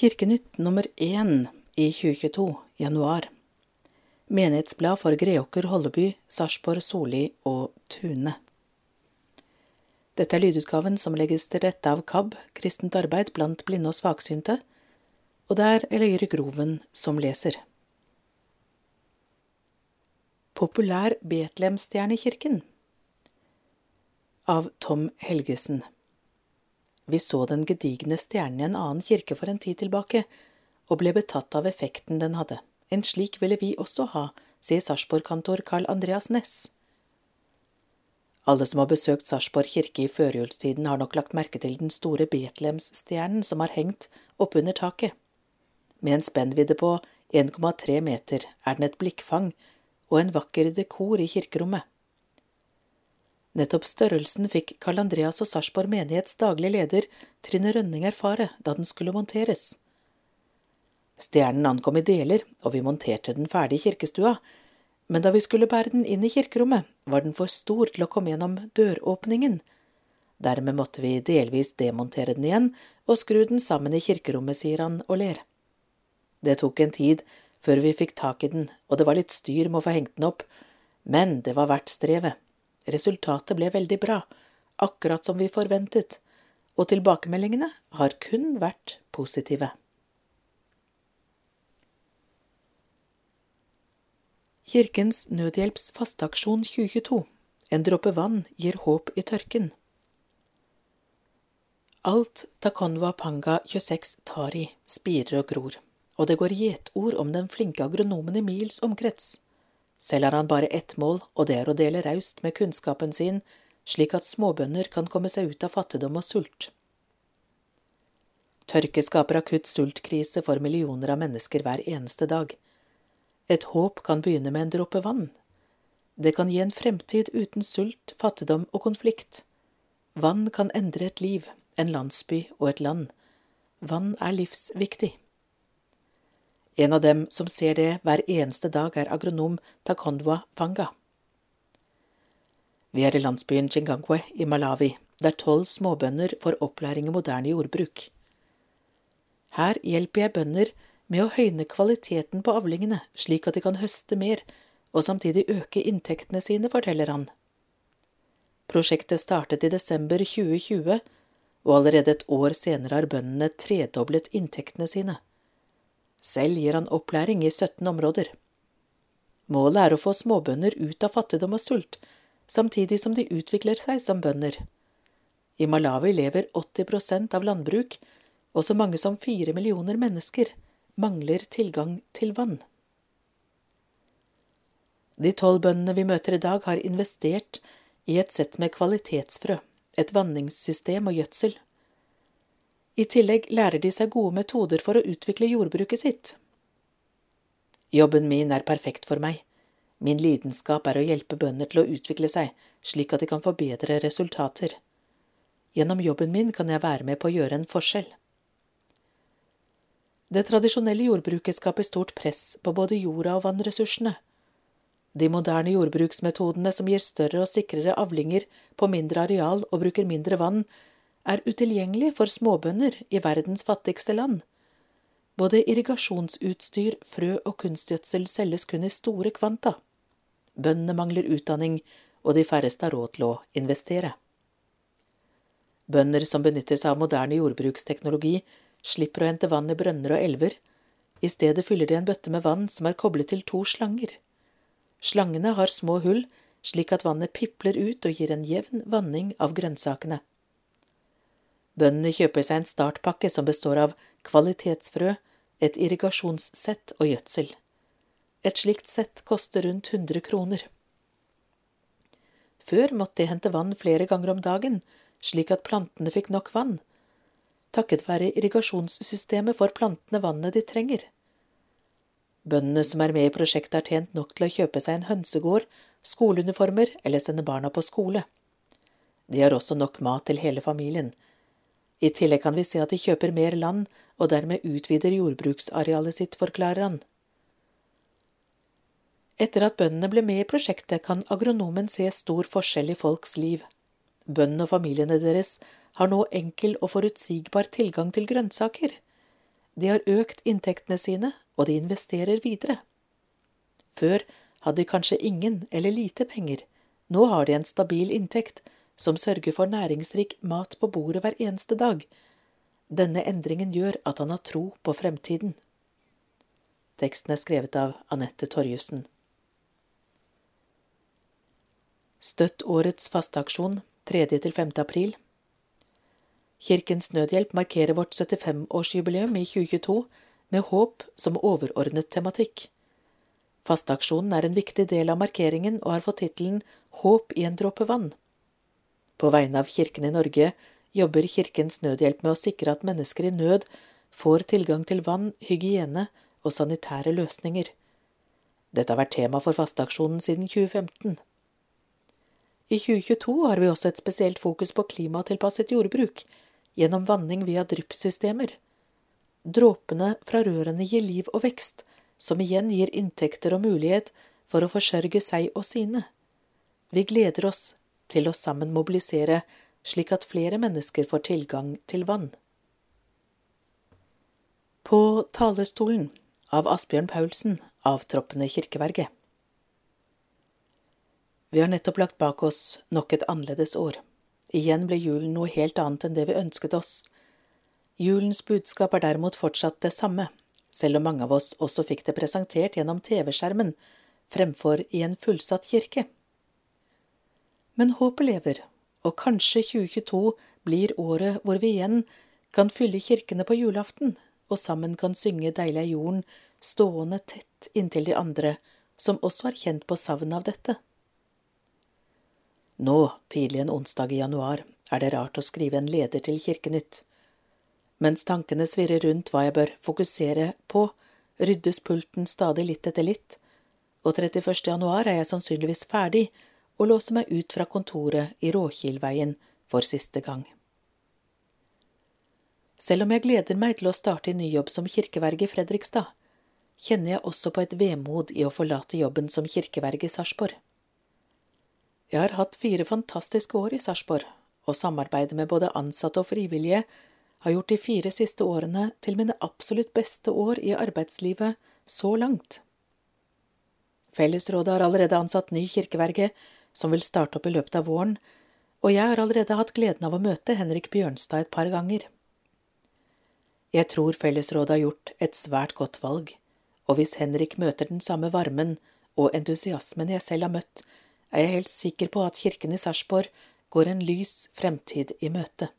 Kirkenytt nummer én i 2022, januar. Menighetsblad for Greåker, Holleby, Sarpsborg, Solli og Tune. Dette er lydutgaven som legges til rette av KAB, Kristent arbeid blant blinde og svaksynte, og det er Eløyre Groven som leser. Populær Betlehemstjernekirken av Tom Helgesen. Vi så den gedigne stjernen i en annen kirke for en tid tilbake, og ble betatt av effekten den hadde. En slik ville vi også ha, sier Sarpsborg-kantor Carl Andreas Næss. Alle som har besøkt Sarpsborg kirke i førjulstiden, har nok lagt merke til den store Betlehemsstjernen som har hengt oppunder taket. Med en spennvidde på 1,3 meter er den et blikkfang og en vakker dekor i kirkerommet. Nettopp størrelsen fikk Karl Andreas og Sarpsborg menighets daglige leder Trine Rønning erfare da den skulle monteres. Stjernen ankom i deler, og vi monterte den ferdig i kirkestua, men da vi skulle bære den inn i kirkerommet, var den for stor til å komme gjennom døråpningen. Dermed måtte vi delvis demontere den igjen og skru den sammen i kirkerommet, sier han og ler. Det tok en tid før vi fikk tak i den, og det var litt styr med å få hengt den opp, men det var verdt strevet. Resultatet ble veldig bra, akkurat som vi forventet, og tilbakemeldingene har kun vært positive. Kirkens Nødhjelps fasteaksjon 2022 En dråpe vann gir håp i tørken. Alt Takonwa Panga 26 tar i, spirer og gror, og det går gjetord om den flinke agronomen i mils omkrets. Selv har han bare ett mål, og det er å dele raust med kunnskapen sin, slik at småbønder kan komme seg ut av fattigdom og sult. Tørke skaper akutt sultkrise for millioner av mennesker hver eneste dag. Et håp kan begynne med en dråpe vann. Det kan gi en fremtid uten sult, fattigdom og konflikt. Vann kan endre et liv, en landsby og et land. Vann er livsviktig. En av dem som ser det hver eneste dag, er agronom Takondwa Fanga. Vi er i landsbyen Chingangwe i Malawi, der tolv småbønder får opplæring i moderne jordbruk. Her hjelper jeg bønder med å høyne kvaliteten på avlingene, slik at de kan høste mer og samtidig øke inntektene sine, forteller han. Prosjektet startet i desember 2020, og allerede et år senere har bøndene tredoblet inntektene sine. Selv gir han opplæring i 17 områder. Målet er å få småbønder ut av fattigdom og sult, samtidig som de utvikler seg som bønder. I Malawi lever 80% av landbruk, og så mange som fire millioner mennesker mangler tilgang til vann. De tolv bøndene vi møter i dag, har investert i et sett med kvalitetsfrø, et vanningssystem og gjødsel. I tillegg lærer de seg gode metoder for å utvikle jordbruket sitt. Jobben min er perfekt for meg. Min lidenskap er å hjelpe bønder til å utvikle seg, slik at de kan få bedre resultater. Gjennom jobben min kan jeg være med på å gjøre en forskjell. Det tradisjonelle jordbruket skaper stort press på både jorda og vannressursene. De moderne jordbruksmetodene som gir større og sikrere avlinger på mindre areal og bruker mindre vann, er utilgjengelig for småbønder i verdens fattigste land. Både irrigasjonsutstyr, frø og kunstgjødsel selges kun i store kvanta. Bøndene mangler utdanning, og de færreste har råd til å investere. Bønder som benytter seg av moderne jordbruksteknologi, slipper å hente vann i brønner og elver. I stedet fyller de en bøtte med vann som er koblet til to slanger. Slangene har små hull, slik at vannet pipler ut og gir en jevn vanning av grønnsakene. Bøndene kjøper seg en startpakke som består av kvalitetsfrø, et irrigasjonssett og gjødsel. Et slikt sett koster rundt 100 kroner. Før måtte de hente vann flere ganger om dagen, slik at plantene fikk nok vann. Takket være irrigasjonssystemet får plantene vannet de trenger. Bøndene som er med i prosjektet, har tjent nok til å kjøpe seg en hønsegård, skoleuniformer eller sende barna på skole. De har også nok mat til hele familien, i tillegg kan vi se at de kjøper mer land og dermed utvider jordbruksarealet sitt, forklarer han. Etter at bøndene ble med i prosjektet, kan agronomen se stor forskjell i folks liv. Bøndene og familiene deres har nå enkel og forutsigbar tilgang til grønnsaker. De har økt inntektene sine, og de investerer videre. Før hadde de kanskje ingen eller lite penger, nå har de en stabil inntekt som sørger for næringsrik mat på bordet hver eneste dag. Denne endringen gjør at han har tro på fremtiden. Teksten er skrevet av Anette Torjussen. Støtt årets fasteaksjon 3.–5. april. Kirkens Nødhjelp markerer vårt 75-årsjubileum i 2022 med håp som overordnet tematikk. Fasteaksjonen er en viktig del av markeringen og har fått tittelen Håp i en dråpe vann. På vegne av Kirken i Norge jobber Kirkens Nødhjelp med å sikre at mennesker i nød får tilgang til vann, hygiene og sanitære løsninger. Dette har vært tema for fasteaksjonen siden 2015. I 2022 har vi også et spesielt fokus på klimatilpasset jordbruk gjennom vanning via dryppsystemer. Dråpene fra rørene gir liv og vekst, som igjen gir inntekter og mulighet for å forsørge seg og sine. Vi gleder oss til å sammen mobilisere slik at flere mennesker får tilgang til vann. På talerstolen av Asbjørn Paulsen, avtroppende kirkeverget. Vi har nettopp lagt bak oss nok et annerledes år. Igjen ble julen noe helt annet enn det vi ønsket oss. Julens budskap er derimot fortsatt det samme, selv om mange av oss også fikk det presentert gjennom TV-skjermen fremfor i en fullsatt kirke. Men håpet lever, og kanskje 2022 blir året hvor vi igjen kan fylle kirkene på julaften og sammen kan synge Deilig er jorden, stående tett inntil de andre som også har kjent på savnet av dette. Nå, tidlig en onsdag i januar, er det rart å skrive en leder til Kirkenytt. Mens tankene svirrer rundt hva jeg bør fokusere på, ryddes pulten stadig litt etter litt, og 31. januar er jeg sannsynligvis ferdig og låse meg ut fra kontoret i Råkilveien for siste gang. Selv om jeg gleder meg til å starte i ny jobb som kirkeverge i Fredrikstad, kjenner jeg også på et vemod i å forlate jobben som kirkeverge i Sarpsborg. Jeg har hatt fire fantastiske år i Sarpsborg, og samarbeidet med både ansatte og frivillige har gjort de fire siste årene til mine absolutt beste år i arbeidslivet så langt. Fellesrådet har allerede ansatt ny kirkeverge, som vil starte opp i løpet av våren, og jeg har allerede hatt gleden av å møte Henrik Bjørnstad et par ganger. Jeg tror Fellesrådet har gjort et svært godt valg, og hvis Henrik møter den samme varmen og entusiasmen jeg selv har møtt, er jeg helt sikker på at kirken i Sarpsborg går en lys fremtid i møte.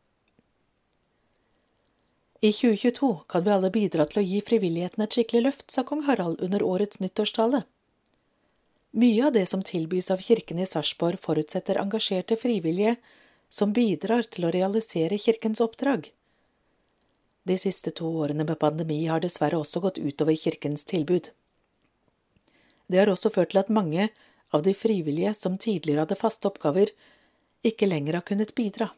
I 2022 kan vi alle bidra til å gi frivilligheten et skikkelig løft, sa kong Harald under årets nyttårstale. Mye av det som tilbys av kirken i Sarpsborg, forutsetter engasjerte frivillige som bidrar til å realisere kirkens oppdrag. De siste to årene med pandemi har dessverre også gått utover kirkens tilbud. Det har også ført til at mange av de frivillige som tidligere hadde faste oppgaver, ikke lenger har kunnet bidra.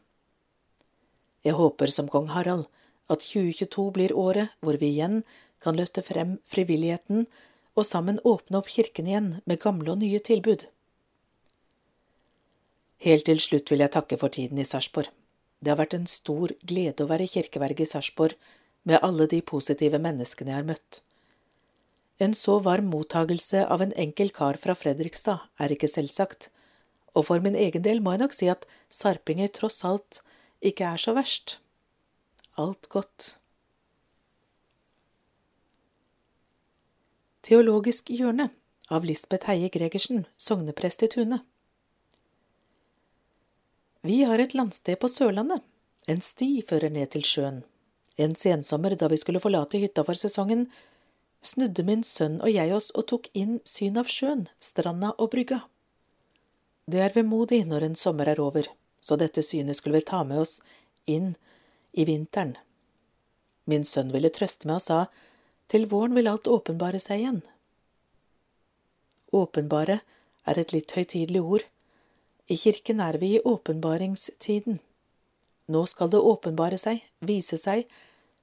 Jeg håper som kong Harald at 2022 blir året hvor vi igjen kan løfte frem frivilligheten og sammen åpne opp kirken igjen med gamle og nye tilbud. Helt til slutt vil jeg takke for tiden i Sarpsborg. Det har vært en stor glede å være kirkeverge i Sarpsborg med alle de positive menneskene jeg har møtt. En så varm mottagelse av en enkel kar fra Fredrikstad er ikke selvsagt, og for min egen del må jeg nok si at sarpinger tross alt ikke er så verst. Alt godt. Teologisk hjørne av Lisbeth Heie Gregersen, sogneprest i Tune. Vi har et landsted på Sørlandet. En sti fører ned til sjøen. En sensommer da vi skulle forlate hytta for sesongen, snudde min sønn og jeg oss og tok inn syn av sjøen, stranda og brygga. Det er vemodig når en sommer er over, så dette synet skulle vi ta med oss inn i vinteren. Min sønn ville trøste meg og sa, til våren vil alt åpenbare seg igjen. Åpenbare er et litt høytidelig ord. I kirken er vi i åpenbaringstiden. Nå skal det åpenbare seg, vise seg,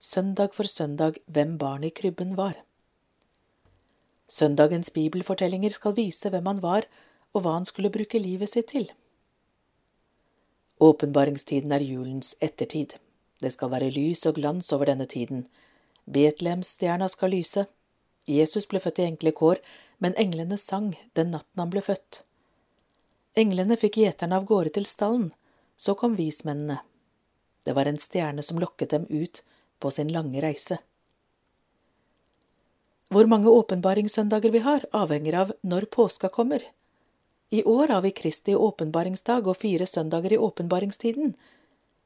søndag for søndag, hvem barnet i krybben var. Søndagens bibelfortellinger skal vise hvem han var, og hva han skulle bruke livet sitt til. Åpenbaringstiden er julens ettertid. Det skal være lys og glans over denne tiden, Betlehemsstjerna skal lyse. Jesus ble født i enkle kår, men englene sang den natten han ble født. Englene fikk gjeterne av gårde til stallen, så kom vismennene. Det var en stjerne som lokket dem ut på sin lange reise. Hvor mange åpenbaringssøndager vi har, avhenger av når påska kommer. I år har vi Kristi åpenbaringsdag og fire søndager i åpenbaringstiden.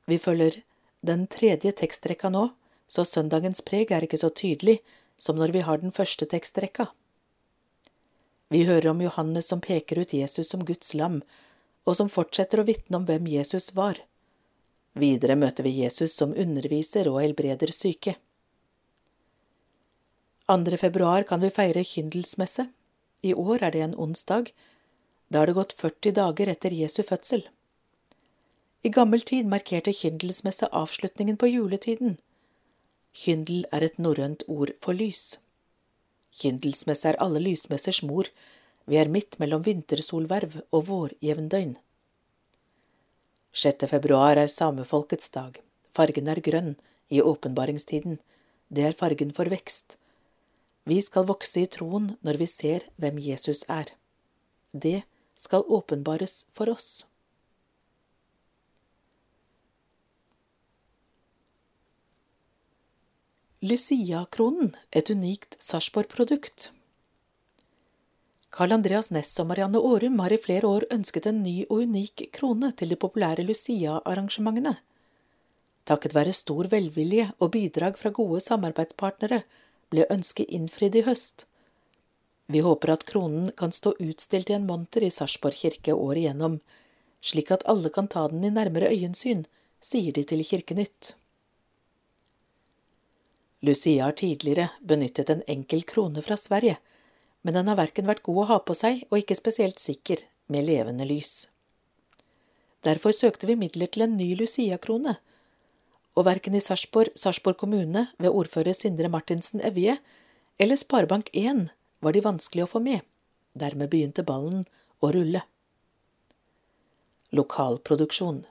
Vi følger den tredje tekstrekka nå, så søndagens preg er ikke så tydelig som når vi har den første tekstrekka. Vi hører om Johannes som peker ut Jesus som Guds lam, og som fortsetter å vitne om hvem Jesus var. Videre møter vi Jesus som underviser og helbreder syke. 2. februar kan vi feire kyndelsmesse. I år er det en onsdag. Da har det gått 40 dager etter Jesu fødsel. I gammel tid markerte kyndelsmesse avslutningen på juletiden. Kyndel er et norrønt ord for lys. Kyndelsmesse er alle lysmessers mor, vi er midt mellom vintersolverv og vårjevndøgn. 6. februar er samefolkets dag, fargen er grønn i åpenbaringstiden, det er fargen for vekst. Vi skal vokse i troen når vi ser hvem Jesus er. Det skal åpenbares for oss. Lucia-kronen, et unikt Sarpsborg-produkt. Carl Andreas Næss og Marianne Aarum har i flere år ønsket en ny og unik krone til de populære Lucia-arrangementene. Takket være stor velvilje og bidrag fra gode samarbeidspartnere ble ønsket innfridd i høst. Vi håper at kronen kan stå utstilt i en monter i Sarpsborg kirke året igjennom, slik at alle kan ta den i nærmere øyensyn, sier de til Kirkenytt. Lucia har tidligere benyttet en enkel krone fra Sverige, men den har verken vært god å ha på seg og ikke spesielt sikker med levende lys. Derfor søkte vi midler til en ny Lucia-krone, og verken i Sarpsborg, Sarpsborg kommune ved ordfører Sindre Martinsen Evje eller Sparebank1 var de vanskelig å få med. Dermed begynte ballen å rulle. Lokalproduksjon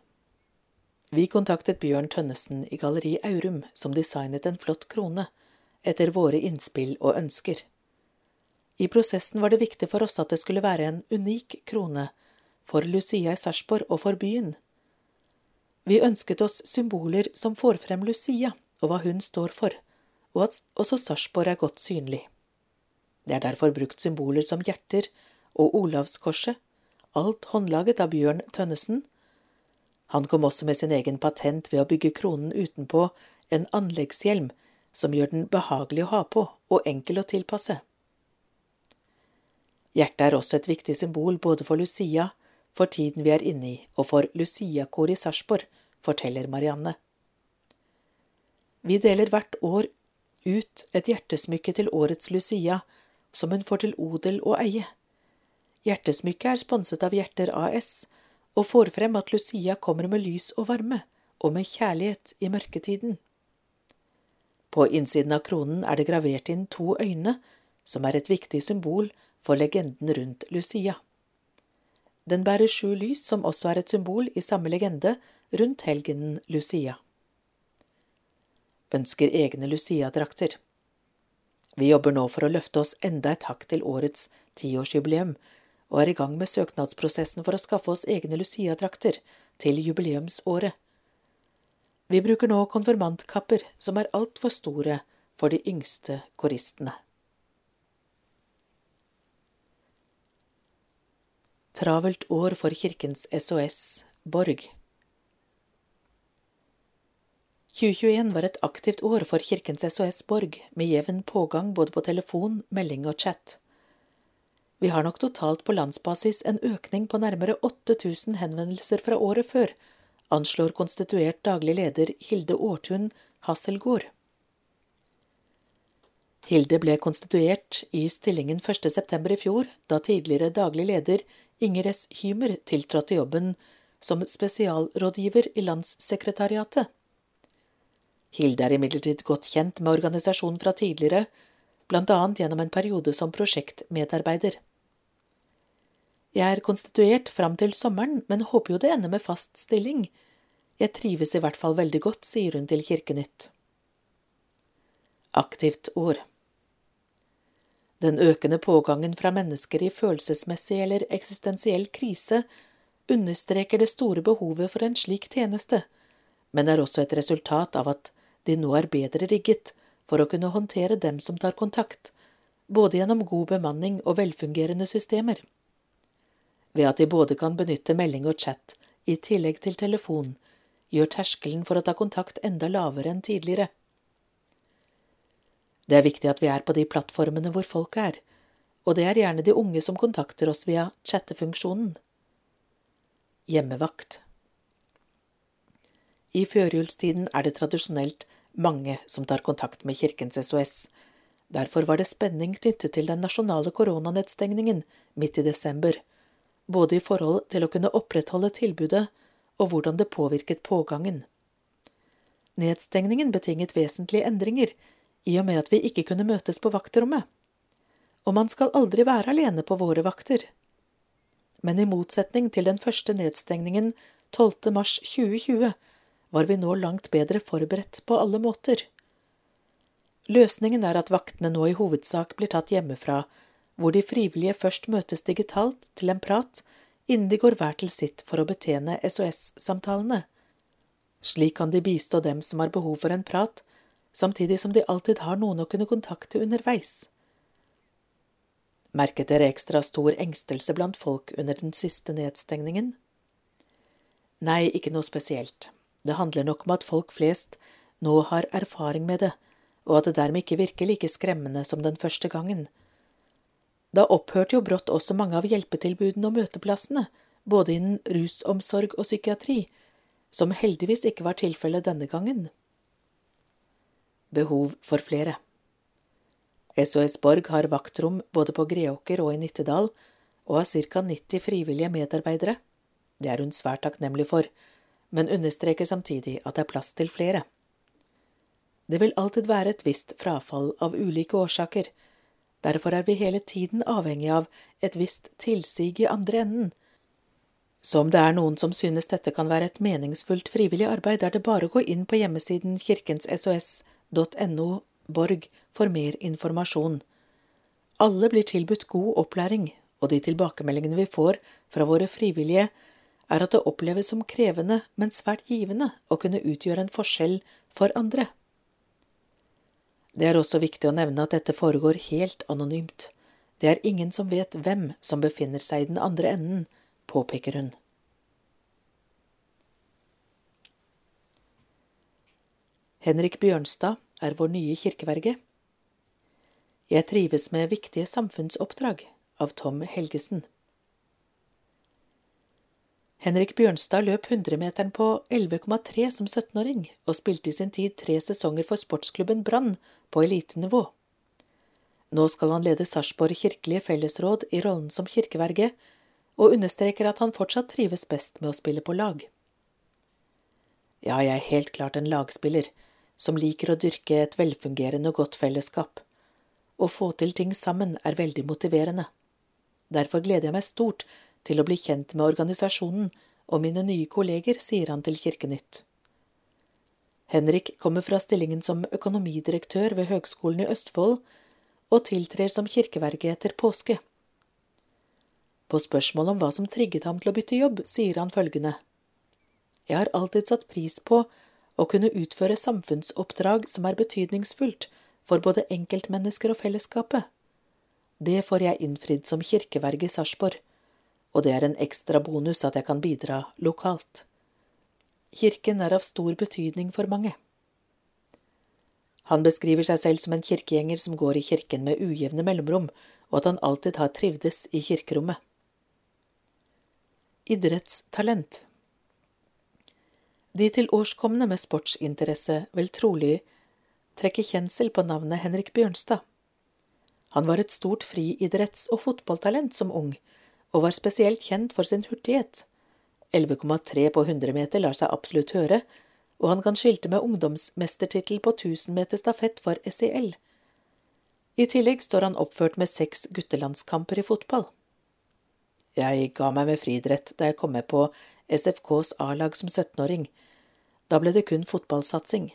vi kontaktet Bjørn Tønnesen i Galleri Aurum, som designet en flott krone, etter våre innspill og ønsker. I prosessen var det viktig for oss at det skulle være en unik krone, for Lucia i Sarpsborg og for byen. Vi ønsket oss symboler som får frem Lucia og hva hun står for, og at også Sarpsborg er godt synlig. Det er derfor brukt symboler som hjerter og Olavskorset, alt håndlaget av Bjørn Tønnesen, han kom også med sin egen patent ved å bygge kronen utenpå en anleggshjelm som gjør den behagelig å ha på og enkel å tilpasse. Hjertet er også et viktig symbol både for Lucia, for tiden vi er inne i, og for Lucia-koret i Sarpsborg, forteller Marianne. Vi deler hvert år ut et hjertesmykke til årets Lucia, som hun får til odel og eie. Hjertesmykket er sponset av Hjerter AS, og får frem at Lucia kommer med lys og varme, og med kjærlighet i mørketiden. På innsiden av kronen er det gravert inn to øyne, som er et viktig symbol for legenden rundt Lucia. Den bærer sju lys, som også er et symbol i samme legende rundt helgenen Lucia. Ønsker egne Lucia-drakter. Vi jobber nå for å løfte oss enda et hakk til årets tiårsjubileum, og er i gang med søknadsprosessen for å skaffe oss egne Lucia-drakter til jubileumsåret. Vi bruker nå konfirmantkapper som er altfor store for de yngste koristene. Travelt år for Kirkens SOS Borg 2021 var et aktivt år for Kirkens SOS Borg, med jevn pågang både på telefon, melding og chat. Vi har nok totalt på landsbasis en økning på nærmere 8000 henvendelser fra året før, anslår konstituert daglig leder Hilde Aartun Hasselgaard. Hilde ble konstituert i stillingen 1.9. i fjor, da tidligere daglig leder Inger S. Hymer tiltrådte jobben som spesialrådgiver i Landssekretariatet. Hilde er imidlertid godt kjent med organisasjonen fra tidligere, annet gjennom en periode som prosjektmedarbeider. Jeg er konstituert fram til sommeren, men håper jo det ender med fast stilling. Jeg trives i hvert fall veldig godt, sier hun til Kirkenytt. aktivt ord. Den økende pågangen fra mennesker i følelsesmessig eller eksistensiell krise understreker det store behovet for en slik tjeneste, men er også et resultat av at de nå er bedre rigget for å kunne håndtere dem som tar kontakt, både gjennom god bemanning og velfungerende systemer. Ved at de både kan benytte melding og chat i tillegg til telefon, gjør terskelen for å ta kontakt enda lavere enn tidligere. Det er viktig at vi er på de plattformene hvor folk er, og det er gjerne de unge som kontakter oss via chattefunksjonen. Hjemmevakt I førjulstiden er det tradisjonelt mange som tar kontakt med Kirkens SOS. Derfor var det spenning knyttet til den nasjonale koronanedstengningen midt i desember, både i forhold til å kunne opprettholde tilbudet og hvordan det påvirket pågangen. Nedstengningen betinget vesentlige endringer, i og med at vi ikke kunne møtes på vaktrommet. Og man skal aldri være alene på våre vakter. Men i motsetning til den første nedstengningen 12. mars 2020 var vi nå langt bedre forberedt på alle måter. Løsningen er at vaktene nå i hovedsak blir tatt hjemmefra, hvor de frivillige først møtes digitalt til en prat innen de går hver til sitt for å betjene SOS-samtalene. Slik kan de bistå dem som har behov for en prat, samtidig som de alltid har noen å kunne kontakte underveis. Merket dere ekstra stor engstelse blant folk under den siste nedstengningen? Nei, ikke noe spesielt. Det handler nok om at folk flest nå har erfaring med det, og at det dermed ikke virker like skremmende som den første gangen. Da opphørte jo brått også mange av hjelpetilbudene og møteplassene, både innen rusomsorg og psykiatri, som heldigvis ikke var tilfellet denne gangen. Behov for flere SOS Borg har vaktrom både på Greåker og i Nittedal, og har ca 90 frivillige medarbeidere. Det er hun svært takknemlig for, men understreker samtidig at det er plass til flere. Det vil alltid være et visst frafall av ulike årsaker, Derfor er vi hele tiden avhengig av et visst tilsig i andre enden. Så om det er noen som synes dette kan være et meningsfullt frivillig arbeid, er det bare å gå inn på hjemmesiden kirkenssos.no borg for mer informasjon. Alle blir tilbudt god opplæring, og de tilbakemeldingene vi får fra våre frivillige, er at det oppleves som krevende, men svært givende å kunne utgjøre en forskjell for andre. Det er også viktig å nevne at dette foregår helt anonymt. Det er ingen som vet hvem som befinner seg i den andre enden, påpeker hun. Henrik Bjørnstad er vår nye kirkeverge. Jeg trives med viktige samfunnsoppdrag av Tom Helgesen. Henrik Bjørnstad løp 100-meteren på 11,3 som 17-åring, og spilte i sin tid tre sesonger for sportsklubben Brann på elitenivå. Nå skal han lede Sarpsborg kirkelige fellesråd i rollen som kirkeverge, og understreker at han fortsatt trives best med å spille på lag. Ja, jeg er helt klart en lagspiller, som liker å dyrke et velfungerende og godt fellesskap. Å få til ting sammen er veldig motiverende. Derfor gleder jeg meg stort til å bli kjent med organisasjonen og mine nye kolleger, sier han til Kirkenytt. Henrik kommer fra stillingen som økonomidirektør ved Høgskolen i Østfold og tiltrer som kirkeverge etter påske. På spørsmål om hva som trigget ham til å bytte jobb, sier han følgende. Jeg har alltid satt pris på å kunne utføre samfunnsoppdrag som er betydningsfullt for både enkeltmennesker og fellesskapet. Det får jeg innfridd som kirkeverge i Sarpsborg og det er en ekstra bonus at jeg kan bidra lokalt. Kirken er av stor betydning for mange. Han beskriver seg selv som en kirkegjenger som går i kirken med ujevne mellomrom, og at han alltid har trivdes i kirkerommet. Idrettstalent De tilårskomne med sportsinteresse vil trolig trekke kjensel på navnet Henrik Bjørnstad. Han var et stort friidretts- og fotballtalent som ung, og var spesielt kjent for sin hurtighet. 11,3 på 100 meter lar seg absolutt høre, og han kan skilte med ungdomsmestertittel på 1000 meter stafett for SEL. I tillegg står han oppført med seks guttelandskamper i fotball. Jeg ga meg med friidrett da jeg kom med på SFKs A-lag som 17-åring. Da ble det kun fotballsatsing.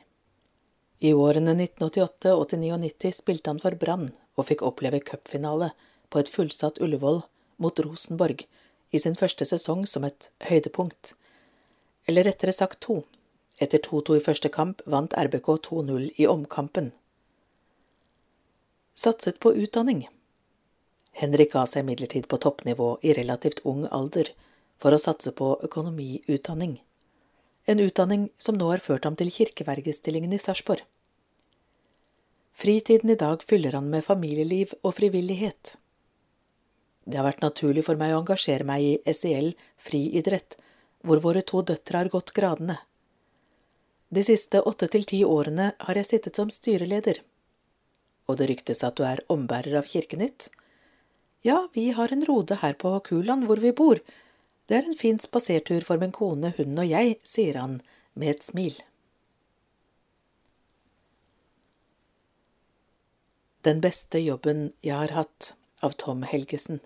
I årene 1988, 89 og 90 spilte han for Brann og fikk oppleve cupfinale på et fullsatt Ullevål mot Rosenborg i sin første sesong som et høydepunkt. Eller rettere sagt to. Etter 2-2 i første kamp vant RBK 2-0 i omkampen. Satset på utdanning. Henrik ga seg imidlertid på toppnivå i relativt ung alder for å satse på økonomiutdanning. En utdanning som nå har ført ham til kirkevergestillingen i Sarpsborg. Fritiden i dag fyller han med familieliv og frivillighet. Det har vært naturlig for meg å engasjere meg i SEL friidrett, hvor våre to døtre har gått gradene. De siste åtte til ti årene har jeg sittet som styreleder. Og det ryktes at du er ombærer av Kirkenytt? Ja, vi har en rode her på Kuland hvor vi bor. Det er en fin spasertur for min kone, hunden og jeg, sier han med et smil. Den beste jobben jeg har hatt, av Tom Helgesen.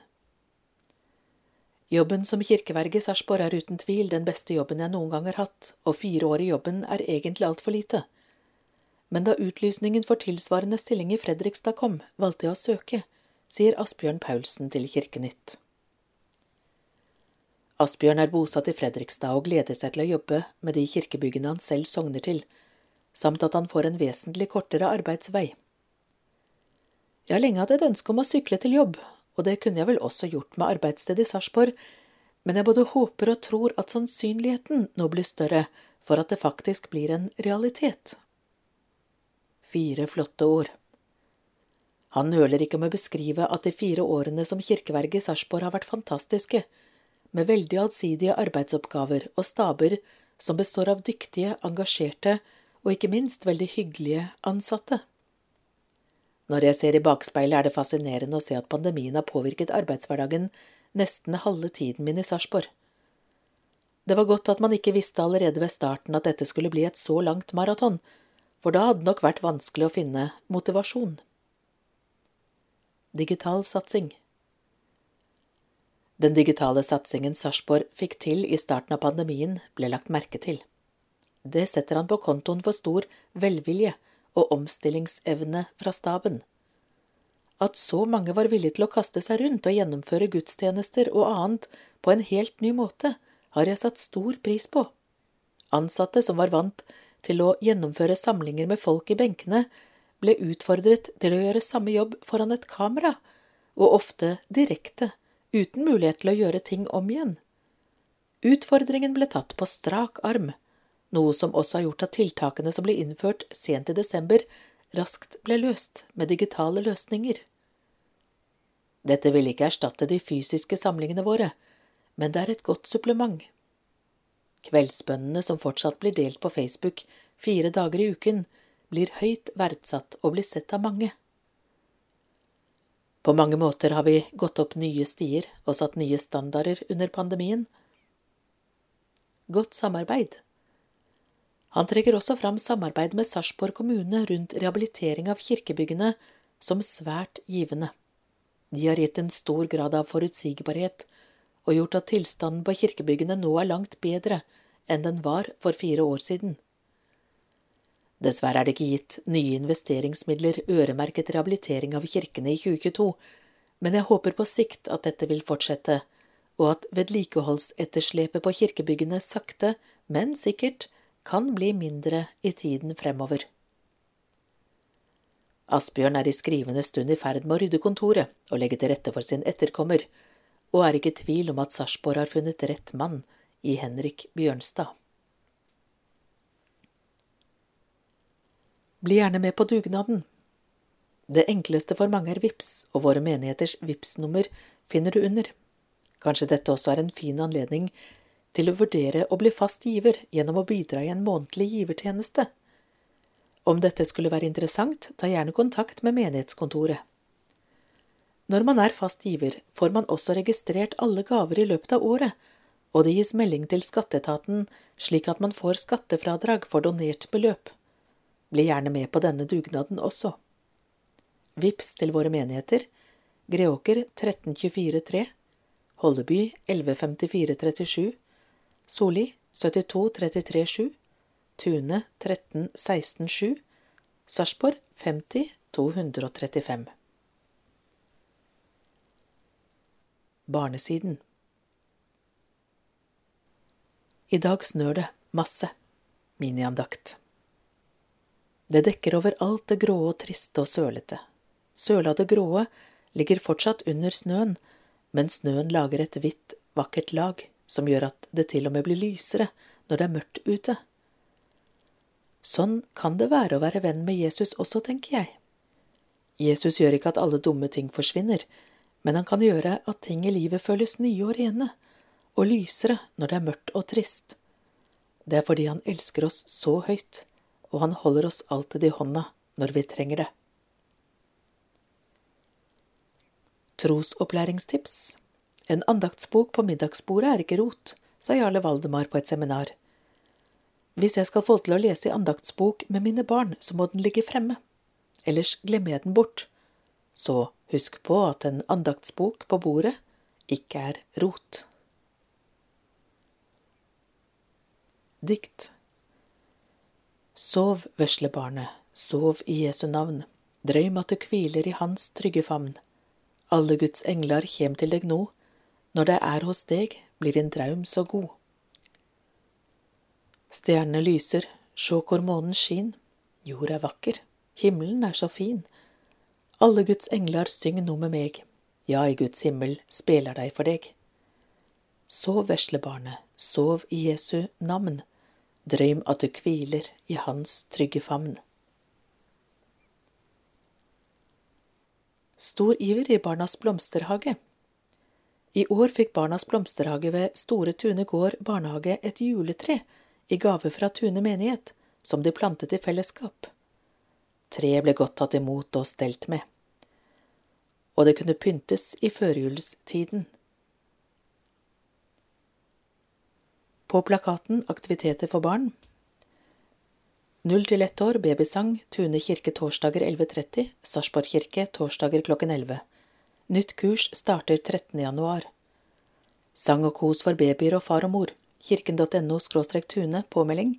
Jobben som kirkeverge i Sarpsborg er uten tvil den beste jobben jeg noen gang har hatt, og fire år i jobben er egentlig altfor lite. Men da utlysningen for tilsvarende stilling i Fredrikstad kom, valgte jeg å søke, sier Asbjørn Paulsen til Kirkenytt. Asbjørn er bosatt i Fredrikstad og gleder seg til å jobbe med de kirkebyggene han selv sogner til, samt at han får en vesentlig kortere arbeidsvei. Jeg har lenge hatt et ønske om å sykle til jobb, og det kunne jeg vel også gjort med arbeidssted i Sarpsborg, men jeg både håper og tror at sannsynligheten nå blir større for at det faktisk blir en realitet. Fire flotte ord. Han nøler ikke med å beskrive at de fire årene som kirkeverge i Sarpsborg har vært fantastiske, med veldig allsidige arbeidsoppgaver og staber som består av dyktige, engasjerte og ikke minst veldig hyggelige ansatte. Når jeg ser i bakspeilet, er det fascinerende å se at pandemien har påvirket arbeidshverdagen nesten halve tiden min i Sarpsborg. Det var godt at man ikke visste allerede ved starten at dette skulle bli et så langt maraton, for da hadde nok vært vanskelig å finne motivasjon. Digital satsing Den digitale satsingen Sarpsborg fikk til i starten av pandemien, ble lagt merke til. Det setter han på kontoen for stor velvilje og omstillingsevne fra staben. At så mange var villige til å kaste seg rundt og gjennomføre gudstjenester og annet på en helt ny måte, har jeg satt stor pris på. Ansatte som var vant til å gjennomføre samlinger med folk i benkene, ble utfordret til å gjøre samme jobb foran et kamera, og ofte direkte, uten mulighet til å gjøre ting om igjen. Utfordringen ble tatt på strak arm, noe som også har gjort at tiltakene som ble innført sent i desember, raskt ble løst med digitale løsninger. Dette vil ikke erstatte de fysiske samlingene våre, men det er et godt supplement. Kveldsbønnene som fortsatt blir delt på Facebook fire dager i uken, blir høyt verdsatt og blir sett av mange. På mange måter har vi gått opp nye stier og satt nye standarder under pandemien. Godt samarbeid han trekker også fram samarbeid med Sarpsborg kommune rundt rehabilitering av kirkebyggene som svært givende. De har gitt en stor grad av forutsigbarhet og gjort at tilstanden på kirkebyggene nå er langt bedre enn den var for fire år siden. Dessverre er det ikke gitt nye investeringsmidler øremerket rehabilitering av kirkene i 2022, men jeg håper på sikt at dette vil fortsette, og at vedlikeholdsetterslepet på kirkebyggene sakte, men sikkert kan bli mindre i tiden fremover. Asbjørn er i skrivende stund i ferd med å rydde kontoret og legge til rette for sin etterkommer, og er ikke i tvil om at Sarpsborg har funnet rett mann i Henrik Bjørnstad. Bli gjerne med på dugnaden. Det enkleste for mange er VIPS, og våre menigheters VIPS-nummer finner du under. Kanskje dette også er en fin anledning til å vurdere å bli fast giver gjennom å bidra i en månedlig givertjeneste. Om dette skulle være interessant, ta gjerne kontakt med menighetskontoret. Når man er fast giver, får man også registrert alle gaver i løpet av året, og det gis melding til skatteetaten slik at man får skattefradrag for donert beløp. Bli gjerne med på denne dugnaden også. Vips til våre menigheter Greåker 13243 Holleby 115437 Soli 72 33 7, Tune 13 16 7, Sarpsborg 50 235. Barnesiden I dag snør det masse. Miniandakt. Det dekker over alt det grå og triste og sølete. Søla det gråe ligger fortsatt under snøen, men snøen lager et hvitt, vakkert lag som gjør at det til og med blir lysere når det er mørkt ute. Sånn kan det være å være venn med Jesus også, tenker jeg. Jesus gjør ikke at alle dumme ting forsvinner, men han kan gjøre at ting i livet føles nye og rene, og lysere når det er mørkt og trist. Det er fordi han elsker oss så høyt, og han holder oss alltid i hånda når vi trenger det. Trosopplæringstips En andaktsbok på middagsbordet er ikke rot, sa Jarle Valdemar på et seminar. Hvis jeg skal få til å lese i andaktsbok med mine barn, så må den ligge fremme. Ellers glemmer jeg den bort. Så husk på at en andaktsbok på bordet ikke er rot. Dikt Sov, vesle barnet, sov i Jesu navn, drøym at du hviler i Hans trygge favn. Alle Guds engler kjem til deg nå, når det er hos deg, blir din draum så god. Stjernene lyser, sjå hvor månen skin, jord er vakker, himmelen er så fin. Alle Guds engler syng nå med meg, ja, i Guds himmel spelar de for deg. Sov, vesle barnet, sov i Jesu navn, drøym at du hviler i Hans trygge favn. Stor iver i Barnas blomsterhage. I år fikk Barnas blomsterhage ved Store Tune gård barnehage et juletre i gave fra Tune menighet, som de plantet i fellesskap. Treet ble godt tatt imot og stelt med, og det kunne pyntes i førjulstiden. På plakaten Aktiviteter for barn Null til ett år babysang Tune kirke torsdager 11.30, Sarpsborg kirke torsdager klokken 11. Nytt kurs starter 13. januar. Sang og kos for babyer og far og mor kirken.no tune påmelding,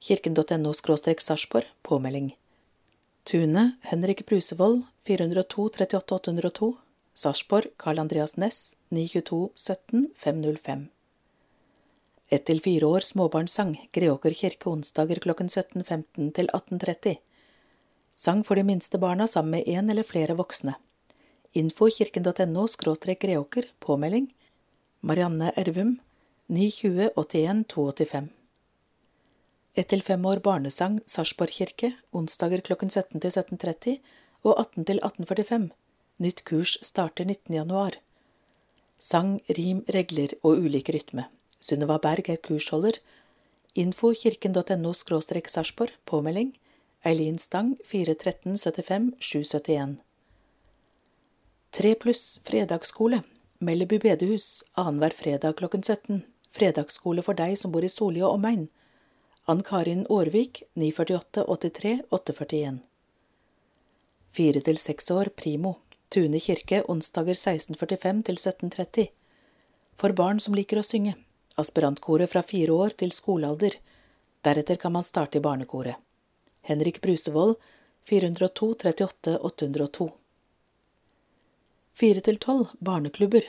kirken.no sarpsborg påmelding. Tune Henrik Brusevold 402 38 802 Sarpsborg Carl Andreas Næss 922 17 505 Ett til fire år småbarnssang Greåker kirke onsdager klokken 17.15 til 18.30 Sang for de minste barna sammen med én eller flere voksne. Info kirken.no greåker påmelding Marianne Ervum 920 81 285. Ett til fem år barnesang Sarpsborg kirke, onsdager klokken 17 til 17.30 og 18 til 18.45. Nytt kurs starter 19. januar. Sang, rim, regler og ulik rytme. Sunniva Berg er kursholder. Info kirken.no sarpsborg, påmelding. Eileen Stang 413 75 771. Tre pluss fredagsskole. Melleby bedehus annenhver fredag klokken 17. Fredagsskole for deg som bor i Soli og omegn. Ann Karin Aarvik 948 83 841. Fire til seks år Primo. Tune kirke onsdager 1645 til 1730. For barn som liker å synge. Aspirantkoret fra fire år til skolealder. Deretter kan man starte i barnekoret. Henrik Brusevold 402 38 802. Fire til tolv barneklubber.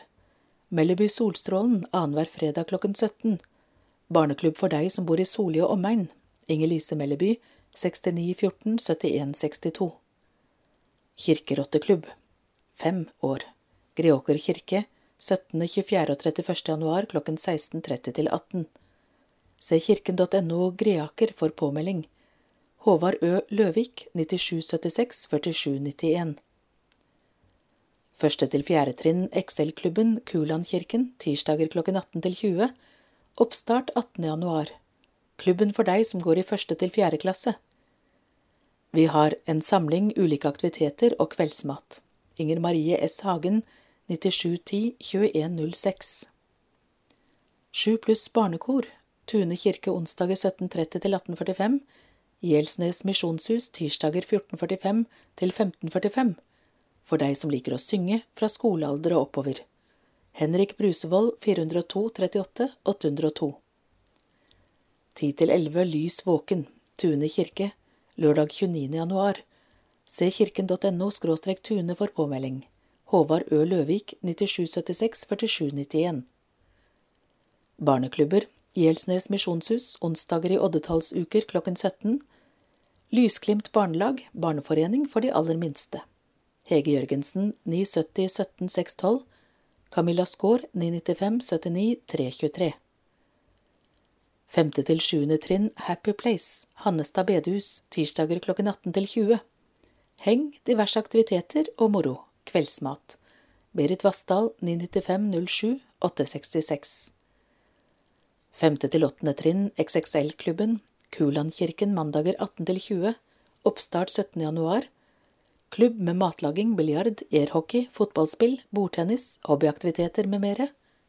Melleby Solstrålen annenhver fredag klokken 17. Barneklubb for deg som bor i Soli og omegn. Inger-Lise Melleby 6914 71 62. Kirkerotteklubb. Fem år. Greåker kirke 17., 24. og 31. januar klokken 16.30 til 18. Se kirken.no Greaker for påmelding. Håvard Ø. Løvik 9776 4791. Første til fjerde trinn Excel-klubben Kulandkirken tirsdager klokken 18 til 20. Oppstart 18. januar. Klubben for deg som går i første til fjerde klasse. Vi har en samling ulike aktiviteter og kveldsmat. Inger Marie S. Hagen 9710 2106. Sju pluss barnekor. Tune kirke onsdager 17.30 til 18.45. Gjelsnes misjonshus tirsdager 14.45 til 15.45 for deg som liker å synge fra skolealder og oppover. Henrik Brusevold 402 38 802 10 til 11 Lys våken Tune kirke lørdag 29. januar. Se kirken.no tune for påmelding. Håvard Ø. Løvik 9776 4791. Barneklubber Gjelsnes misjonshus onsdager i oddetallsuker klokken 17. Lysglimt barnelag, barneforening for de aller minste. Hege Jørgensen 970 17 612. Camilla Skaar 995 79 323. Femte til sjuende trinn Happy Place, Hannestad bedehus, tirsdager klokken 18 til 20. Heng, diverse aktiviteter og moro. Kveldsmat. Berit Vassdal 995 07 866. Femte til åttende trinn XXL-klubben, Kulandkirken mandager 18 til 20. Oppstart 17. januar. Klubb med matlaging, biljard, airhockey, fotballspill, bordtennis, hobbyaktiviteter med mere.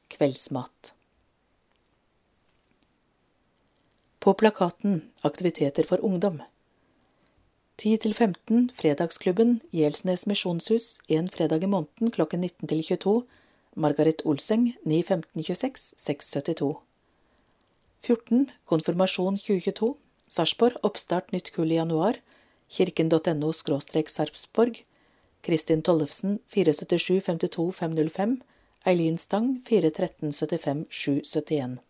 Kveldsmat. På plakaten Aktiviteter for ungdom. 10-15 Fredagsklubben Gjelsnes misjonshus en fredag i måneden klokken 19 til 22 Margaret Olseng 91526 672 14 Konfirmasjon 2022 Sarpsborg Oppstart nytt kull i januar kirken.no Sarpsborg Kristin Tollefsen 477 52 505 Eileen Stang 413 75 771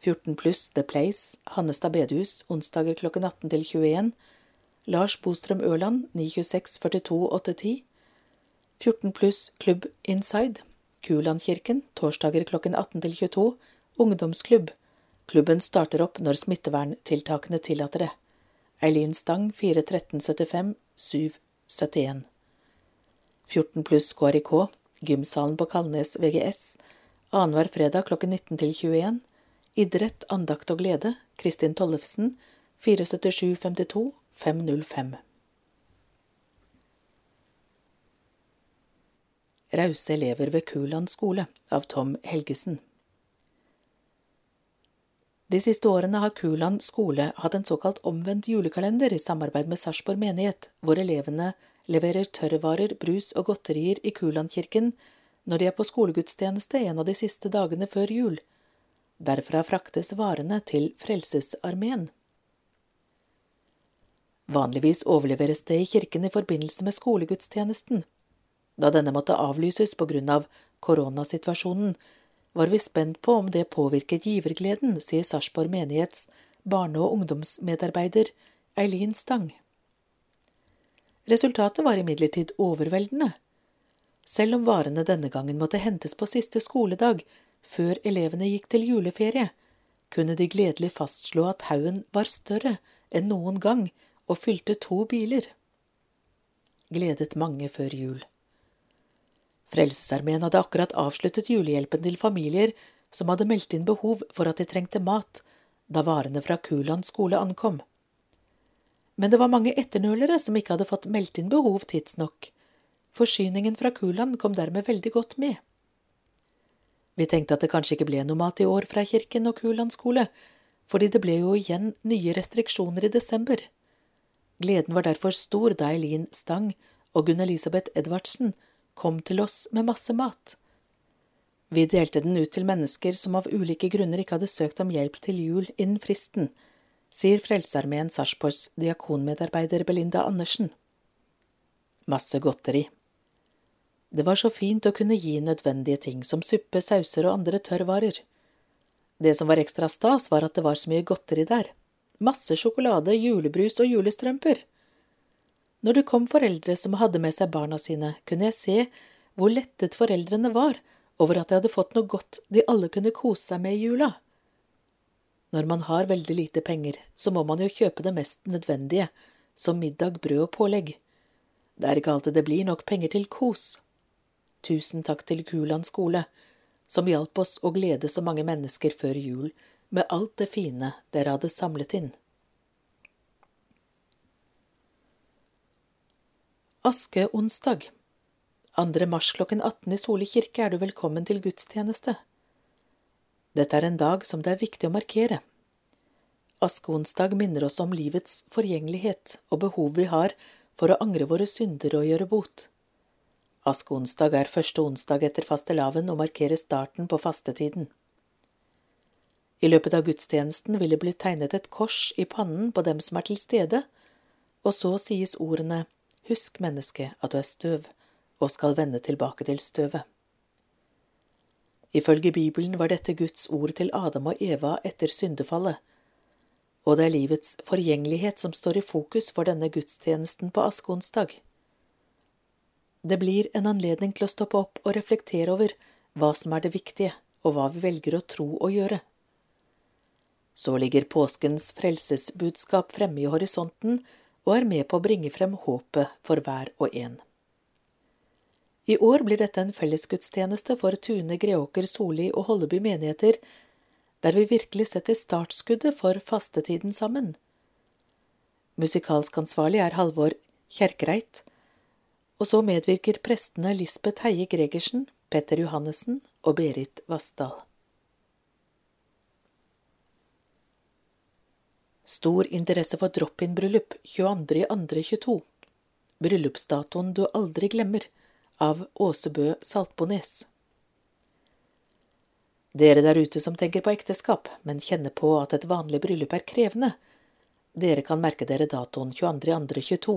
14 pluss The Place, Hannestad bedehus, onsdager klokken 18 til 21. Lars Bostrøm Ørland, 926 42 810. 14 pluss Klubb Inside, Kulandkirken, torsdager klokken 18 til 22. Ungdomsklubb. Klubben starter opp når smitteverntiltakene tillater det. Eileen Stang, 41375 771. 14 pluss KRIK, gymsalen på Kalnes VGS, annenhver fredag klokken 19 til 21. Idrett, andakt og glede, Kristin Tollefsen, 47752 505. Rause elever ved Kuland skole av Tom Helgesen. De siste årene har Kuland skole hatt en såkalt omvendt julekalender i samarbeid med Sarpsborg menighet, hvor elevene leverer tørrvarer, brus og godterier i Kulandkirken når de er på skolegudstjeneste en av de siste dagene før jul. Derfra fraktes varene til Frelsesarmeen. Vanligvis overleveres det i kirken i forbindelse med skolegudstjenesten. Da denne måtte avlyses på grunn av koronasituasjonen, var vi spent på om det påvirket givergleden, sier Sarpsborg menighets barne- og ungdomsmedarbeider Eileen Stang. Resultatet var imidlertid overveldende. Selv om varene denne gangen måtte hentes på siste skoledag, før elevene gikk til juleferie, kunne de gledelig fastslå at haugen var større enn noen gang og fylte to biler. Gledet mange før jul. Frelsesarmeen hadde akkurat avsluttet julehjelpen til familier som hadde meldt inn behov for at de trengte mat, da varene fra Kuland skole ankom. Men det var mange etternølere som ikke hadde fått meldt inn behov tidsnok. Forsyningen fra Kuland kom dermed veldig godt med. Vi tenkte at det kanskje ikke ble noe mat i år fra kirken og Kuland skole, fordi det ble jo igjen nye restriksjoner i desember. Gleden var derfor stor da Eileen Stang og Gunn Elisabeth Edvardsen kom til oss med masse mat. Vi delte den ut til mennesker som av ulike grunner ikke hadde søkt om hjelp til jul innen fristen, sier Frelsesarmeen Sarpsborgs diakonmedarbeider Belinda Andersen. Masse godteri. Det var så fint å kunne gi nødvendige ting som suppe, sauser og andre tørrvarer. Det som var ekstra stas, var at det var så mye godteri der. Masse sjokolade, julebrus og julestrømper. Når det kom foreldre som hadde med seg barna sine, kunne jeg se hvor lettet foreldrene var over at de hadde fått noe godt de alle kunne kose seg med i jula. Når man har veldig lite penger, så må man jo kjøpe det mest nødvendige, som middag, brød og pålegg. Det er ikke alltid det blir nok penger til kos. Tusen takk til Kuland skole, som hjalp oss å glede så mange mennesker før jul med alt det fine dere hadde samlet inn. Askeonsdag 2. mars klokken 18 i Soli kirke er du velkommen til gudstjeneste. Dette er en dag som det er viktig å markere. Askeonsdag minner oss om livets forgjengelighet og behov vi har for å angre våre synder og gjøre bot. Askeonsdag er første onsdag etter fastelavn og markerer starten på fastetiden. I løpet av gudstjenesten vil det bli tegnet et kors i pannen på dem som er til stede, og så sies ordene Husk, menneske, at du er støv, og skal vende tilbake til støvet. Ifølge Bibelen var dette Guds ord til Adam og Eva etter syndefallet, og det er livets forgjengelighet som står i fokus for denne gudstjenesten på askeonsdag. Det blir en anledning til å stoppe opp og reflektere over hva som er det viktige, og hva vi velger å tro og gjøre. Så ligger påskens frelsesbudskap fremme i horisonten og er med på å bringe frem håpet for hver og en. I år blir dette en fellesgudstjeneste for Tune, Greåker, Soli og Holleby menigheter, der vi virkelig setter startskuddet for fastetiden sammen. Musikalsk ansvarlig er Halvor Kjerkreit, og så medvirker prestene Lisbeth Heie Gregersen, Petter Johannessen og Berit Vassdal. Stor interesse for drop-in-bryllup 22.2.22. Bryllupsdatoen du aldri glemmer, av Åsebø Saltbones. Dere der ute som tenker på ekteskap, men kjenner på at et vanlig bryllup er krevende, dere kan merke dere datoen 22.2.22.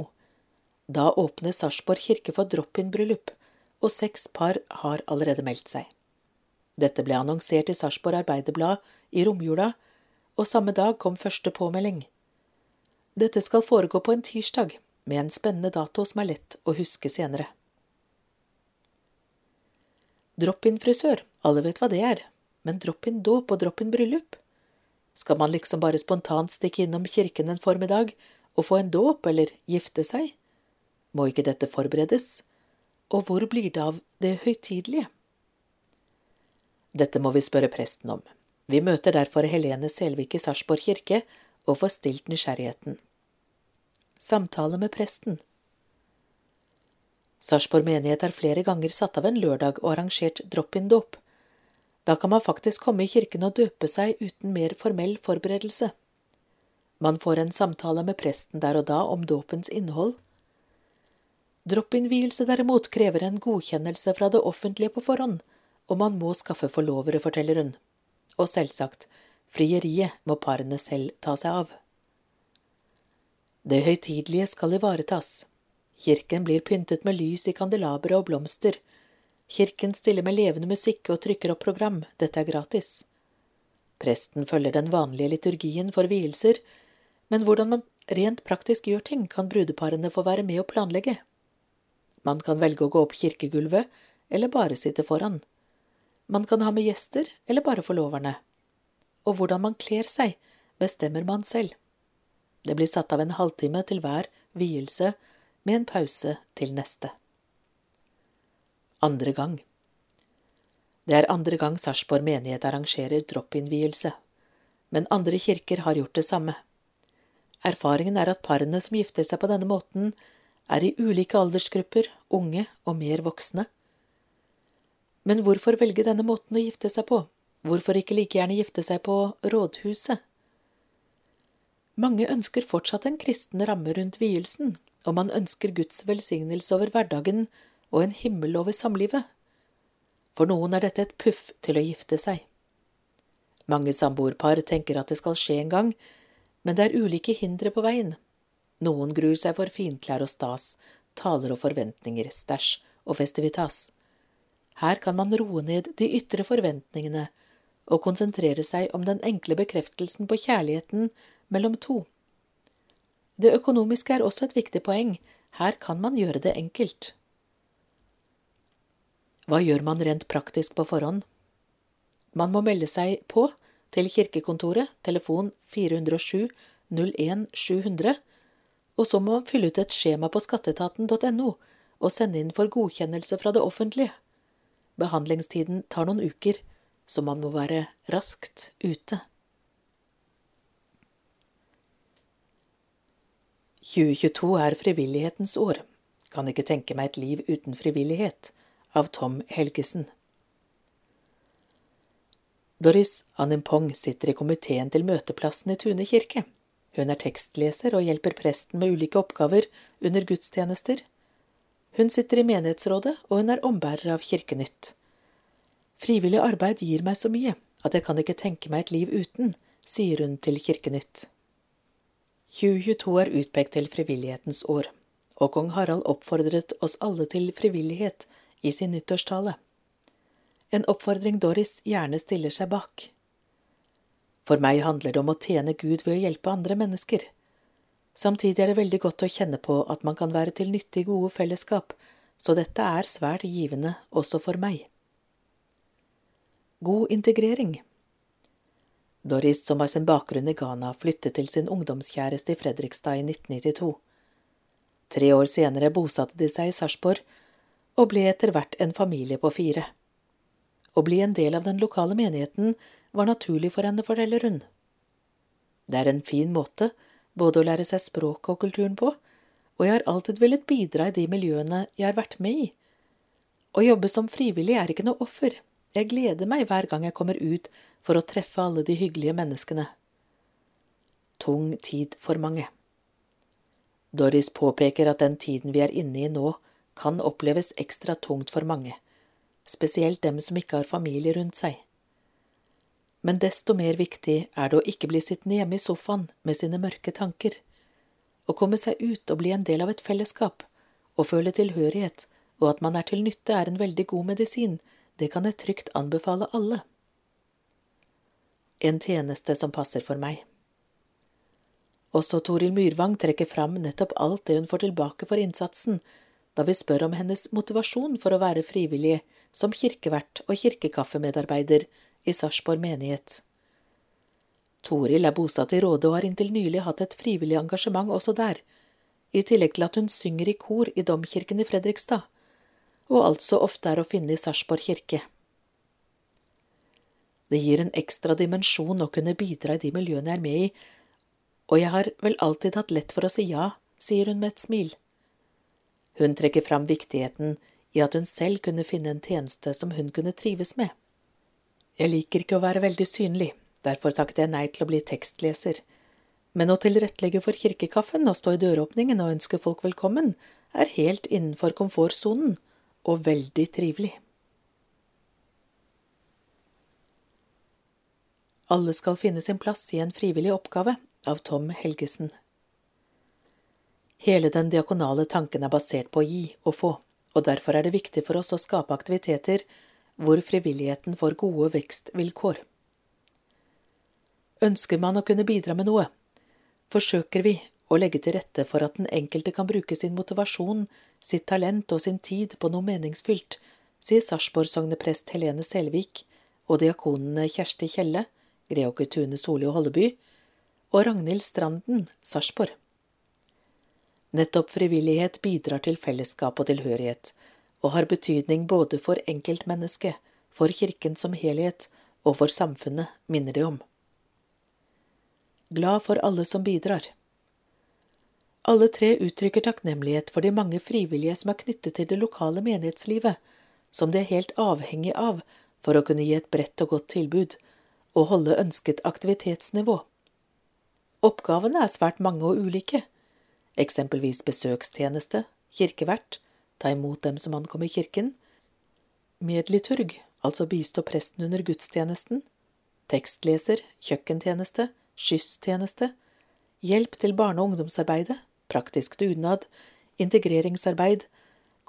Da åpner Sarpsborg kirke for drop-in-bryllup, og seks par har allerede meldt seg. Dette ble annonsert i Sarpsborg Arbeiderblad i romjula, og samme dag kom første påmelding. Dette skal foregå på en tirsdag, med en spennende dato som er lett å huske senere. Drop-in-frisør, alle vet hva det er, men drop-in dåp og drop-in bryllup? Skal man liksom bare spontant stikke innom kirken en formiddag og få en dåp eller gifte seg? Må ikke dette forberedes? Og hvor blir det av det høytidelige? Dette må vi spørre presten om. Vi møter derfor Helene Selvik i Sarpsborg kirke og får stilt nysgjerrigheten. Samtale med presten Sarpsborg menighet har flere ganger satt av en lørdag og arrangert drop-in-dåp. Da kan man faktisk komme i kirken og døpe seg uten mer formell forberedelse. Man får en samtale med presten der og da om dåpens innhold Drop-in-vielse derimot krever en godkjennelse fra det offentlige på forhånd, og man må skaffe forlovere, forteller hun. Og selvsagt, frieriet må parene selv ta seg av. Det høytidelige skal ivaretas. Kirken blir pyntet med lys i kandelabre og blomster. Kirken stiller med levende musikk og trykker opp program, dette er gratis. Presten følger den vanlige liturgien for vielser, men hvordan man rent praktisk gjør ting, kan brudeparene få være med å planlegge. Man kan velge å gå opp kirkegulvet eller bare sitte foran. Man kan ha med gjester eller bare forloverne. Og hvordan man kler seg, bestemmer man selv. Det blir satt av en halvtime til hver vielse, med en pause til neste. Andre gang Det er andre gang Sarpsborg menighet arrangerer drop-in-vielse, men andre kirker har gjort det samme. Erfaringen er at parene som gifter seg på denne måten, er i ulike aldersgrupper, unge og mer voksne. Men hvorfor velge denne måten å gifte seg på, hvorfor ikke like gjerne gifte seg på rådhuset? Mange ønsker fortsatt en kristen ramme rundt vielsen, og man ønsker Guds velsignelse over hverdagen og en himmel over samlivet. For noen er dette et puff til å gifte seg. Mange samboerpar tenker at det skal skje en gang, men det er ulike hindre på veien. Noen gruer seg for finklær og stas, taler og forventninger, stæsj og festivitas. Her kan man roe ned de ytre forventningene og konsentrere seg om den enkle bekreftelsen på kjærligheten mellom to. Det økonomiske er også et viktig poeng, her kan man gjøre det enkelt. Hva gjør man rent praktisk på forhånd? Man må melde seg på til kirkekontoret, telefon 407 01 700, og så må man fylle ut et skjema på skatteetaten.no og sende inn for godkjennelse fra det offentlige. Behandlingstiden tar noen uker, så man må være raskt ute. 2022 er frivillighetens år. Kan ikke tenke meg et liv uten frivillighet. Av Tom Helgesen. Doris Animpong sitter i komiteen til møteplassen i Tune kirke. Hun er tekstleser og hjelper presten med ulike oppgaver under gudstjenester. Hun sitter i menighetsrådet, og hun er ombærer av Kirkenytt. Frivillig arbeid gir meg så mye, at jeg kan ikke tenke meg et liv uten, sier hun til Kirkenytt. 2022 er utpekt til frivillighetens år, og kong Harald oppfordret oss alle til frivillighet i sin nyttårstale. En oppfordring Doris gjerne stiller seg bak. For meg handler det om å tjene Gud ved å hjelpe andre mennesker. Samtidig er det veldig godt å kjenne på at man kan være til nytte i gode fellesskap, så dette er svært givende også for meg. God integrering Doris, som har sin bakgrunn i Ghana, flyttet til sin ungdomskjæreste i Fredrikstad i 1992. Tre år senere bosatte de seg i Sarpsborg og ble etter hvert en familie på fire. Å bli en del av den lokale menigheten var naturlig for henne, forteller hun. Det er en fin måte både å lære seg språket og kulturen på, og jeg har alltid villet bidra i de miljøene jeg har vært med i. Å jobbe som frivillig er ikke noe offer, jeg gleder meg hver gang jeg kommer ut for å treffe alle de hyggelige menneskene. Tung tid for mange. Doris påpeker at den tiden vi er inne i nå, kan oppleves ekstra tungt for mange, spesielt dem som ikke har familie rundt seg. Men desto mer viktig er det å ikke bli sittende hjemme i sofaen med sine mørke tanker, å komme seg ut og bli en del av et fellesskap, og føle tilhørighet og at man er til nytte er en veldig god medisin, det kan jeg trygt anbefale alle. En tjeneste som passer for meg. Også Toril Myrvang trekker fram nettopp alt det hun får tilbake for innsatsen, da vi spør om hennes motivasjon for å være frivillig som kirkevert og kirkekaffemedarbeider i Sarpsborg menighet. Toril er bosatt i Råde og har inntil nylig hatt et frivillig engasjement også der, i tillegg til at hun synger i kor i Domkirken i Fredrikstad, og altså ofte er å finne i Sarpsborg kirke. Det gir en ekstra dimensjon å kunne bidra i de miljøene jeg er med i, og jeg har vel alltid hatt lett for å si ja, sier hun med et smil. Hun trekker fram viktigheten i at hun selv kunne finne en tjeneste som hun kunne trives med. Jeg liker ikke å være veldig synlig, derfor takket jeg nei til å bli tekstleser, men å tilrettelegge for kirkekaffen og stå i døråpningen og ønske folk velkommen er helt innenfor komfortsonen og veldig trivelig. Alle skal finne sin plass i en frivillig oppgave av Tom Helgesen. Hele den diakonale tanken er basert på å gi og få, og derfor er det viktig for oss å skape aktiviteter hvor frivilligheten får gode vekstvilkår. Ønsker man å kunne bidra med noe, forsøker vi å legge til rette for at den enkelte kan bruke sin motivasjon, sitt talent og sin tid på noe meningsfylt, sier Sarpsborg-sogneprest Helene Selvik og diakonene Kjersti Kjelle, Greåker Tune Soli og Holleby, og Ragnhild Stranden, Sarpsborg. Nettopp frivillighet bidrar til fellesskap og tilhørighet, og har betydning både for enkeltmennesket, for kirken som helhet og for samfunnet, minner de om. Glad for alle som bidrar. Alle tre uttrykker takknemlighet for de mange frivillige som er knyttet til det lokale menighetslivet, som de er helt avhengig av for å kunne gi et bredt og godt tilbud og holde ønsket aktivitetsnivå. Oppgavene er svært mange og ulike eksempelvis besøkstjeneste, kirkevert, ta imot dem som ankommer kirken, medliturg, altså bistå presten under gudstjenesten, tekstleser, kjøkkentjeneste, skysstjeneste, hjelp til barne- og ungdomsarbeidet, praktisk dugnad, integreringsarbeid,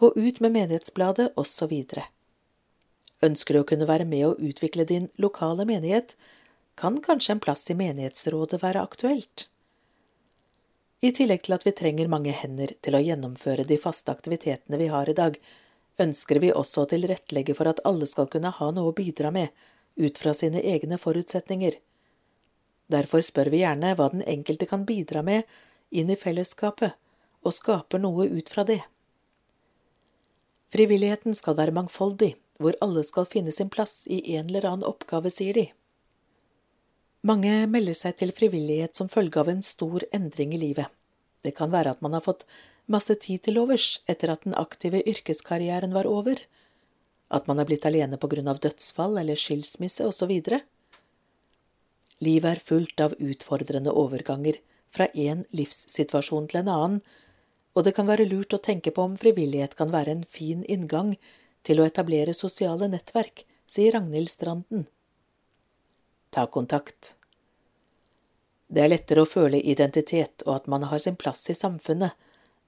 gå ut med menighetsbladet osv. Ønsker du å kunne være med å utvikle din lokale menighet, kan kanskje en plass i menighetsrådet være aktuelt. I tillegg til at vi trenger mange hender til å gjennomføre de faste aktivitetene vi har i dag, ønsker vi også å tilrettelegge for at alle skal kunne ha noe å bidra med, ut fra sine egne forutsetninger. Derfor spør vi gjerne hva den enkelte kan bidra med inn i fellesskapet, og skaper noe ut fra det. Frivilligheten skal være mangfoldig, hvor alle skal finne sin plass i en eller annen oppgave, sier de. Mange melder seg til frivillighet som følge av en stor endring i livet. Det kan være at man har fått masse tid til overs etter at den aktive yrkeskarrieren var over, at man er blitt alene på grunn av dødsfall eller skilsmisse osv. Livet er fullt av utfordrende overganger fra én livssituasjon til en annen, og det kan være lurt å tenke på om frivillighet kan være en fin inngang til å etablere sosiale nettverk, sier Ragnhild Stranden. Ta kontakt. Det er lettere å føle identitet og at man har sin plass i samfunnet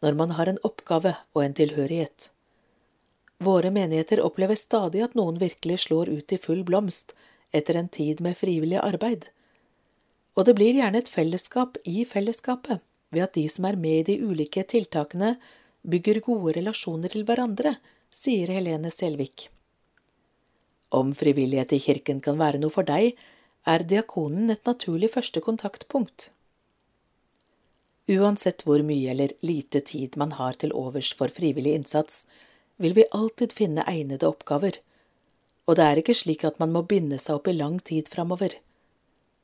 når man har en oppgave og en tilhørighet. Våre menigheter opplever stadig at noen virkelig slår ut i full blomst etter en tid med frivillig arbeid. Og det blir gjerne et fellesskap i fellesskapet, ved at de som er med i de ulike tiltakene, bygger gode relasjoner til hverandre, sier Helene Selvik. Om frivillighet i kirken kan være noe for deg, er diakonen et naturlig første kontaktpunkt. Uansett hvor mye eller lite tid man har til overs for frivillig innsats, vil vi alltid finne egnede oppgaver, og det er ikke slik at man må binde seg opp i lang tid framover.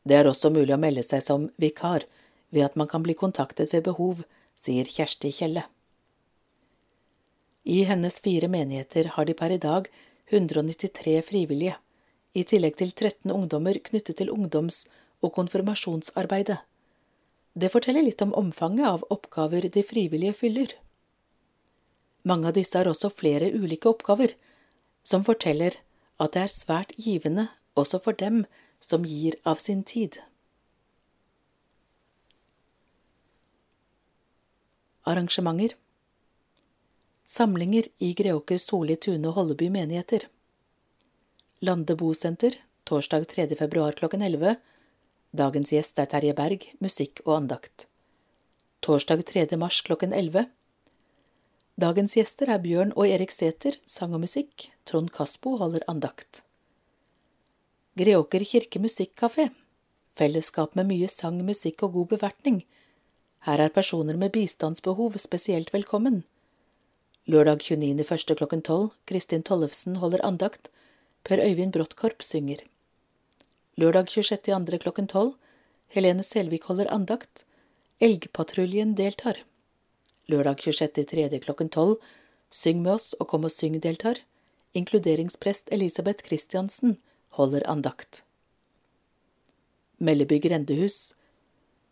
Det er også mulig å melde seg som vikar ved at man kan bli kontaktet ved behov, sier Kjersti Kjelle. I hennes fire menigheter har de per i dag 193 frivillige, i tillegg til 13 ungdommer knyttet til ungdoms- og konfirmasjonsarbeidet. Det forteller litt om omfanget av oppgaver de frivillige fyller. Mange av disse har også flere ulike oppgaver, som forteller at det er svært givende også for dem som gir av sin tid. Arrangementer Samlinger i Greåker, Soli, Tune og Holleby menigheter. Lande bosenter, torsdag 3. februar klokken 11. Dagens gjest er Terje Berg, musikk og andakt. Torsdag 3. mars klokken 11. Dagens gjester er Bjørn og Erik Sæther, sang og musikk. Trond Kaspo holder andakt. Greåker kirke musikkafé. Fellesskap med mye sang, musikk og god bevertning. Her er personer med bistandsbehov spesielt velkommen. Lørdag 29.1. klokken 12. Kristin Tollefsen holder andakt. Per Øyvind Bråttkorp synger. Lørdag 26.2. klokken 12. Helene Selvik holder andakt. Elgpatruljen deltar. Lørdag 26.3. klokken 12. Syng med oss og kom og syng deltar. Inkluderingsprest Elisabeth Christiansen holder andakt. Melleby grendehus.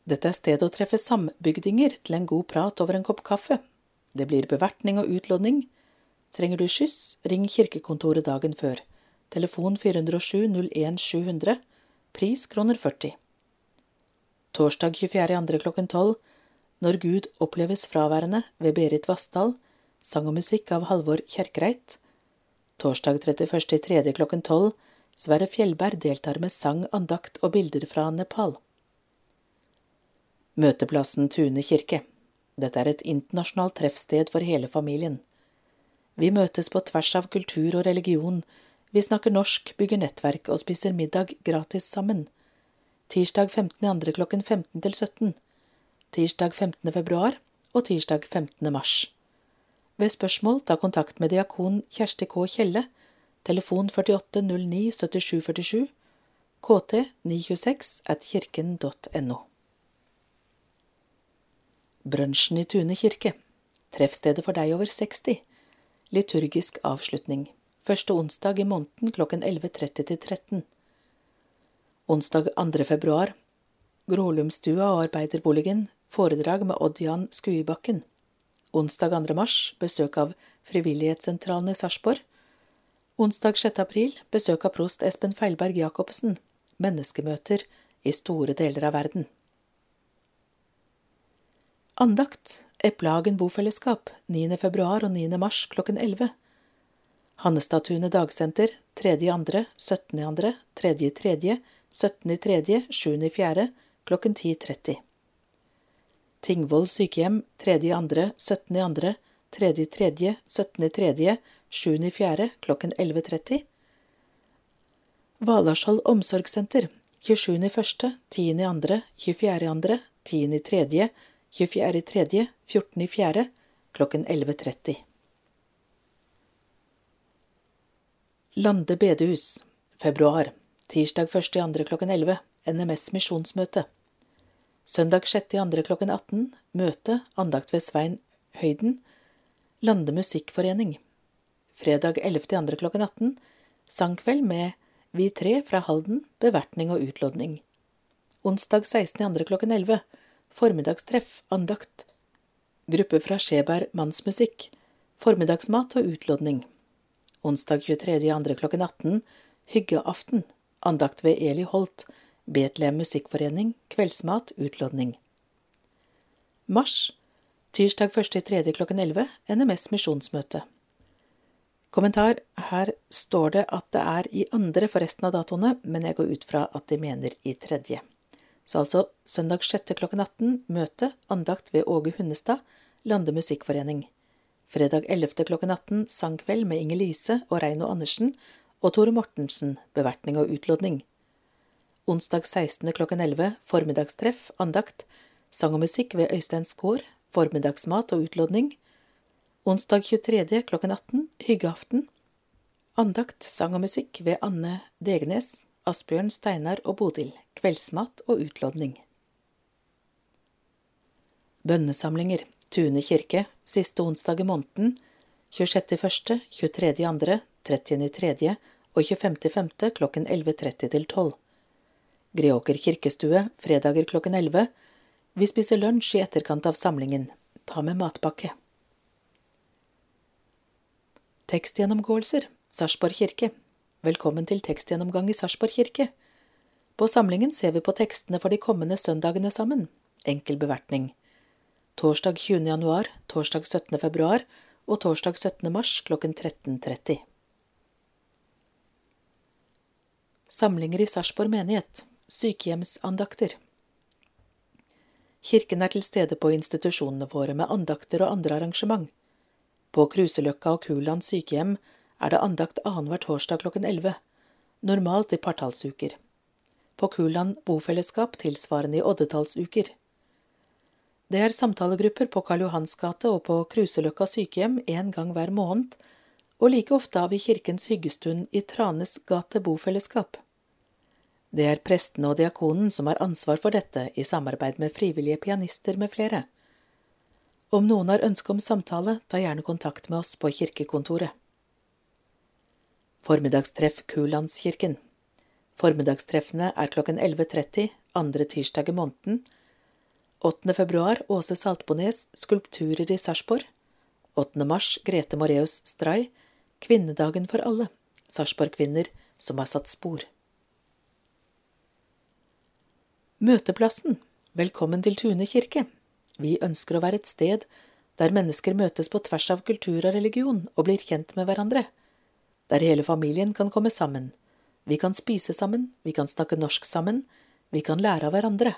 Dette er stedet å treffe sambygdinger til en god prat over en kopp kaffe. Det blir bevertning og utlåning. Trenger du skyss, ring kirkekontoret dagen før. Telefon 407 01 700. Pris kroner 40. Torsdag 24.2. klokken 12. Når Gud oppleves fraværende ved Berit Vassdal. Sang og musikk av Halvor Kjerkreit. Torsdag 31.3. klokken 12. Sverre Fjellberg deltar med sang, andakt og bilder fra Nepal. Møteplassen Tune kirke. Dette er et internasjonalt treffsted for hele familien. Vi møtes på tvers av kultur og religion, vi snakker norsk, bygger nettverk og spiser middag gratis sammen. Tirsdag 15.2. klokken 15 til 17. Tirsdag 15. februar og tirsdag 15. mars. Ved spørsmål ta kontakt med diakon Kjersti K. Kjelle, telefon 48 09 77 47, kt 926 at kirken.no. Brunsjen i Tune kirke. Treffstedet for deg over 60. Liturgisk avslutning. Første onsdag i måneden klokken 11.30 til 13. Onsdag 2. februar. Grålumstua og Arbeiderboligen. Foredrag med Odd-Jan Skuibakken. Onsdag 2. mars. Besøk av Frivillighetssentralen i Sarpsborg. Onsdag 6. april. Besøk av prost Espen Feilberg Jacobsen. Menneskemøter i store deler av verden. Andakt Eplehagen bofellesskap 9. februar og 9. mars klokken 11. Hannestadtunet dagsenter 3.2., 17.2., 3.3., 17.3., 7.4. klokken 10.30. Tingvoll sykehjem 3.2., 17.2., 3.3., 17.3., 7.4. klokken 11.30. Valarskjold omsorgssenter 27.1., 10.2., 24.2., 10.3., 24.3., 14.4. klokken 11.30. Lande bedehus, februar, tirsdag 1.2. klokken 11, NMS misjonsmøte. Søndag 6.2. klokken 18, møte, andakt ved Svein Høyden, Lande musikkforening. Fredag 11.2. klokken 18, sangkveld med Vi tre fra Halden, bevertning og utlodning. Onsdag 16.2. klokken 11, formiddagstreff, andakt. Gruppe fra Skjeberg mannsmusikk, formiddagsmat og utlodning. Onsdag 23.2. klokken 18, hyggeaften, andakt ved Eli Holt, Betlehem Musikkforening, kveldsmat, utlodning. Mars, tirsdag 1.3. klokken 11, NMS misjonsmøte. Kommentar, her står det at det er i andre for resten av datoene, men jeg går ut fra at de mener i tredje. Så altså søndag 6. klokken 18, møte, andakt ved Åge Hunnestad, Lande Musikkforening. Fredag 11. klokken 18, sangkveld med Inger Lise og Reino Andersen og Tore Mortensen, bevertning og utlodning. Onsdag 16. klokken 11, formiddagstreff, andakt, sang og musikk ved Øystein Skaar, formiddagsmat og utlodning. Onsdag 23. klokken 18, hyggeaften. Andakt, sang og musikk ved Anne Degnes, Asbjørn, Steinar og Bodil. Kveldsmat og utlodning. Bønnesamlinger. Tune kirke, siste onsdag i måneden, 26.1., 23.2., 30.3. og 25.5. klokken 11.30 til 12. Greåker kirkestue, fredager klokken 11. Vi spiser lunsj i etterkant av samlingen. Ta med matpakke. Tekstgjennomgåelser. Sarpsborg kirke. Velkommen til tekstgjennomgang i Sarpsborg kirke. På samlingen ser vi på tekstene for de kommende søndagene sammen. Enkel bevertning. Torsdag 20. januar, torsdag 17. februar og torsdag 17. mars klokken 13.30. Samlinger i Sarpsborg menighet. Sykehjemsandakter. Kirken er til stede på institusjonene våre med andakter og andre arrangement. På Kruseløkka og Kuland sykehjem er det andakt annenhver torsdag klokken 11, normalt i partallsuker. På Kuland bofellesskap tilsvarende i oddetallsuker. Det er samtalegrupper på Karl Johans gate og på Kruseløkka sykehjem en gang hver måned, og like ofte har vi Kirkens hyggestund i Tranes gate bofellesskap. Det er prestene og diakonen som har ansvar for dette, i samarbeid med frivillige pianister med flere. Om noen har ønske om samtale, ta gjerne kontakt med oss på kirkekontoret. Formiddagstreff Kulandskirken. Formiddagstreffene er klokken 11.30 andre tirsdag i måneden. 8. februar Åse Saltbones Skulpturer i Sarpsborg. 8. mars Grete Moreus Stray Kvinnedagen for alle. Sarpsborg-kvinner som har satt spor. Møteplassen. Velkommen til Tune kirke. Vi ønsker å være et sted der mennesker møtes på tvers av kultur og religion og blir kjent med hverandre. Der hele familien kan komme sammen. Vi kan spise sammen, vi kan snakke norsk sammen, vi kan lære av hverandre.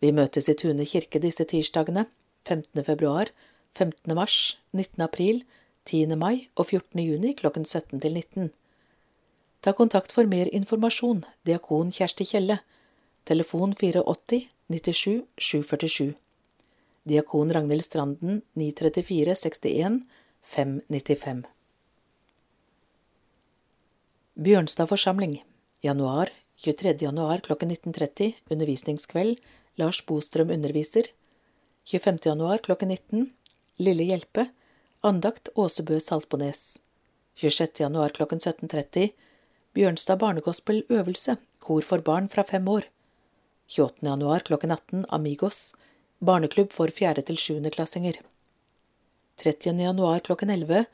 Vi møtes i Tune kirke disse tirsdagene, 15. februar, 15. mars, 19. april, 10. mai og 14. juni klokken 17 til 19. Ta kontakt for mer informasjon, diakon Kjersti Kjelle, telefon 480 97 747. Diakon Ragnhild Stranden 934 61 595. Bjørnstad forsamling, januar, 23. januar klokken 19.30, undervisningskveld, Lars Bostrøm underviser. 25. januar klokken 19, Lille Hjelpe, andakt Åsebø Saltbones. 26. januar klokken 17.30, Bjørnstad barnegospel øvelse, kor for barn fra fem år. 28. januar klokken 18 Amigos, barneklubb for fjerde til sjuendeklassinger. 30. januar klokken 11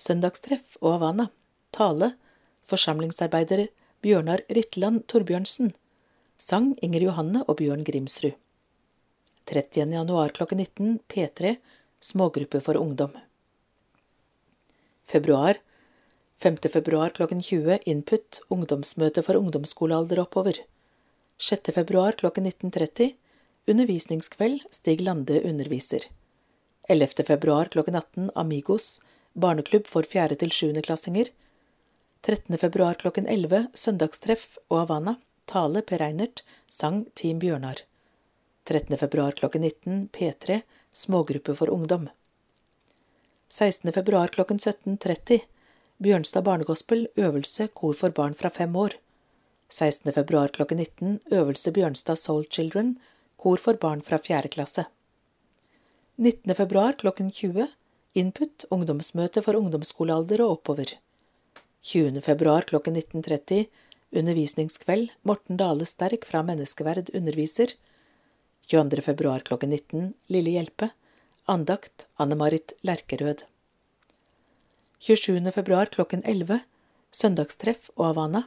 Søndagstreff og Havana, tale, forsamlingsarbeider Bjørnar Rytland Torbjørnsen, sang Inger Johanne og Bjørn Grimsrud. 30. januar klokken 19 P3, smågruppe for ungdom. Februar 5. februar klokken 20 Input, ungdomsmøte for ungdomsskolealder oppover. 6. februar klokken 19.30 Undervisningskveld Stig Lande underviser. 11. februar klokken 18 Amigos barneklubb for 4. til 7. klassinger. 13. februar klokken 11 Søndagstreff og Havana tale Per Einert, sang Team Bjørnar. 13. februar klokken 19 P3 smågruppe for ungdom. 16. februar klokken 17.30 Bjørnstad barnegospel øvelse kor for barn fra fem år. 16. februar klokken 19 øvelse Bjørnstad Soul Children, kor for barn fra fjerde klasse. 19. februar klokken 20 Input ungdomsmøte for ungdomsskolealder og oppover. 20. februar klokken 19.30 Undervisningskveld Morten Dale Sterk fra Menneskeverd underviser. 22. februar klokken 19 Lille Hjelpe Andakt Anne-Marit Lerkerød. 27. februar klokken 11 Søndagstreff og Havana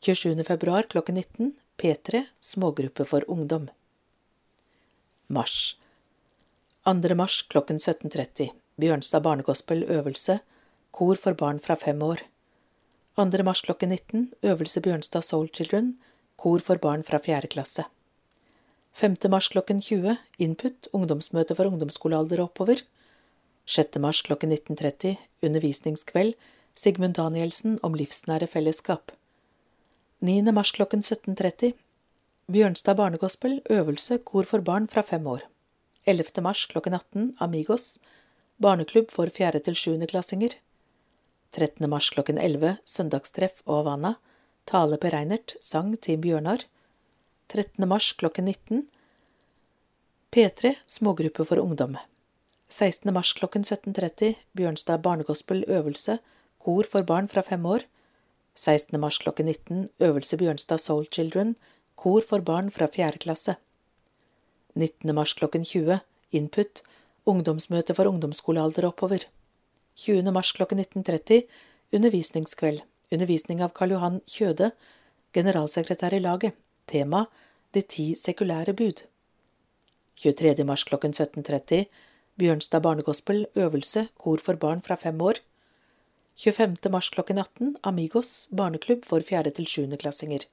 27. februar klokken 19 P3 Smågruppe for ungdom. Mars 2. mars klokken 17.30 Bjørnstad barnegospel øvelse Kor for barn fra fem år. 2. mars klokken 19 Øvelse Bjørnstad Soul Children Kor for barn fra 4. klasse. 5. mars klokken 20 Input ungdomsmøte for ungdomsskolealder og oppover. 6. mars klokken 19.30 Undervisningskveld Sigmund Danielsen om livsnære fellesskap. 9. mars klokken 17.30 Bjørnstad barnegospel øvelse kor for barn fra fem år. 11. mars klokken 18 Amigos barneklubb for fjerde til 7. klassinger. 13. mars klokken 11 søndagstreff og Havana. tale Per Reinert sang Team Bjørnar. 13. mars klokken 19 P3 smågruppe for ungdom. 16. mars klokken 17.30 Bjørnstad barnegospel øvelse kor for barn fra fem år. 16. mars klokken 19 Øvelse Bjørnstad Soul Children kor for barn fra fjerde klasse. 19. mars klokken 20 Input ungdomsmøte for ungdomsskolealder oppover. 20. mars klokken 19.30 undervisningskveld undervisning av Karl Johan Kjøde, generalsekretær i laget. Tema De ti sekulære bud. 23. mars klokken 17.30 Bjørnstad barnegospel øvelse kor for barn fra fem år. 25. mars klokken 18 Amigos barneklubb for fjerde til sjuendeklassinger.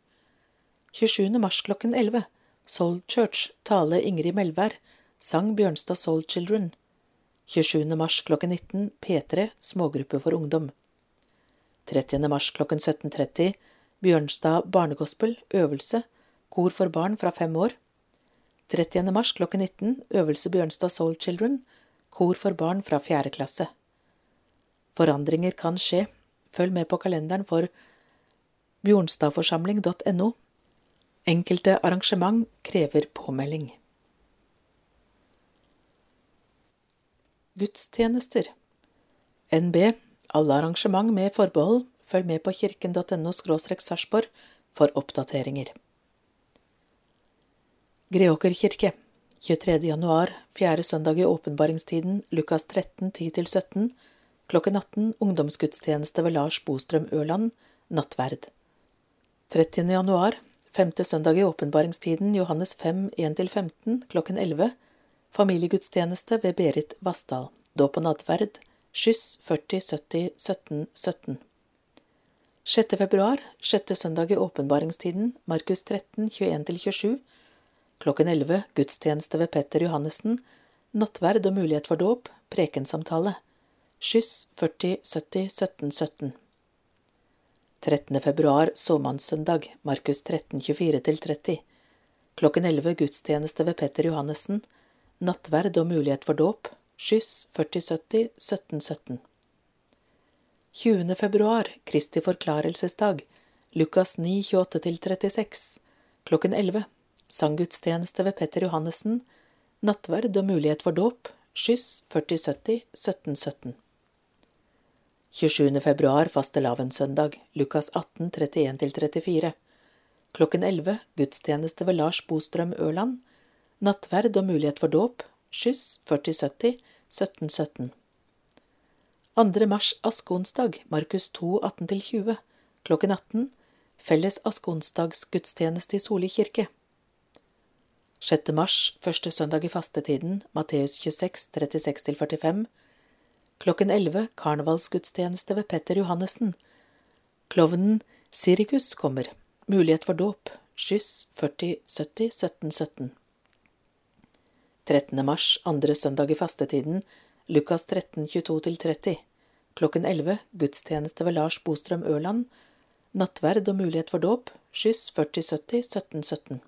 27. mars klokken 11 Soul Church tale Ingrid Melvær sang Bjørnstad Soul Children. 27. mars klokken 19 P3 smågruppe for ungdom. 30. mars klokken 17.30 Bjørnstad barnegospel øvelse kor for barn fra fem år. 30. mars klokken 19 øvelse Bjørnstad Soul Children kor for barn fra fjerde klasse. Forandringer kan skje. Følg med på kalenderen for bjornstadforsamling.no. Enkelte arrangement krever påmelding. Gudstjenester NB alle arrangement med forbehold, følg med på kirken.no sarpsborg for oppdateringer. Greåker kirke 23. januar, fjerde søndag i åpenbaringstiden, Lukas 13, 10-17, klokken 18 ungdomsgudstjeneste ved Lars Bostrøm Ørland, nattverd. 30. januar, femte søndag i åpenbaringstiden, Johannes 5, 1-15, klokken 11, familiegudstjeneste ved Berit Vassdal, dåp og nattverd, Skyss 40 70 17 17. 6. februar, sjette søndag i åpenbaringstiden, Markus 13, 21–27, klokken 11, gudstjeneste ved Petter Johannessen, nattverd og mulighet for dåp, prekensamtale, skyss 40 70 17 17. 13. februar, såmannssøndag, Markus 13, 24–30, klokken 11, gudstjeneste ved Petter Johannessen, nattverd og mulighet for dåp, Skyss 4070 1717 20. februar, Kristi forklarelsesdag, Lukas 9, 28–36, klokken 11, sanggudstjeneste ved Petter Johannessen, nattverd og mulighet for dåp, skyss 4070 1717. 27. februar, fastelavnssøndag, Lukas 18, 31–34, klokken 11, gudstjeneste ved Lars Bostrøm Ørland, nattverd og mulighet for dåp, skyss 4070 1717. 2. mars askeonsdag, Markus 2, 18–20, klokken 18, felles askeonsdagsgudstjeneste i Soli kirke. 6. mars, første søndag i fastetiden, Matteus 26, 36–45, klokken 11, karnevalsgudstjeneste ved Petter Johannessen. Klovnen Sirikus kommer, mulighet for dåp, skyss 40 70 17 17. 13. mars, andre søndag i fastetiden, Lukas 13, 22–30, klokken 11, gudstjeneste ved Lars Bostrøm Ørland, nattverd og mulighet for dåp, skyss 4070 1717.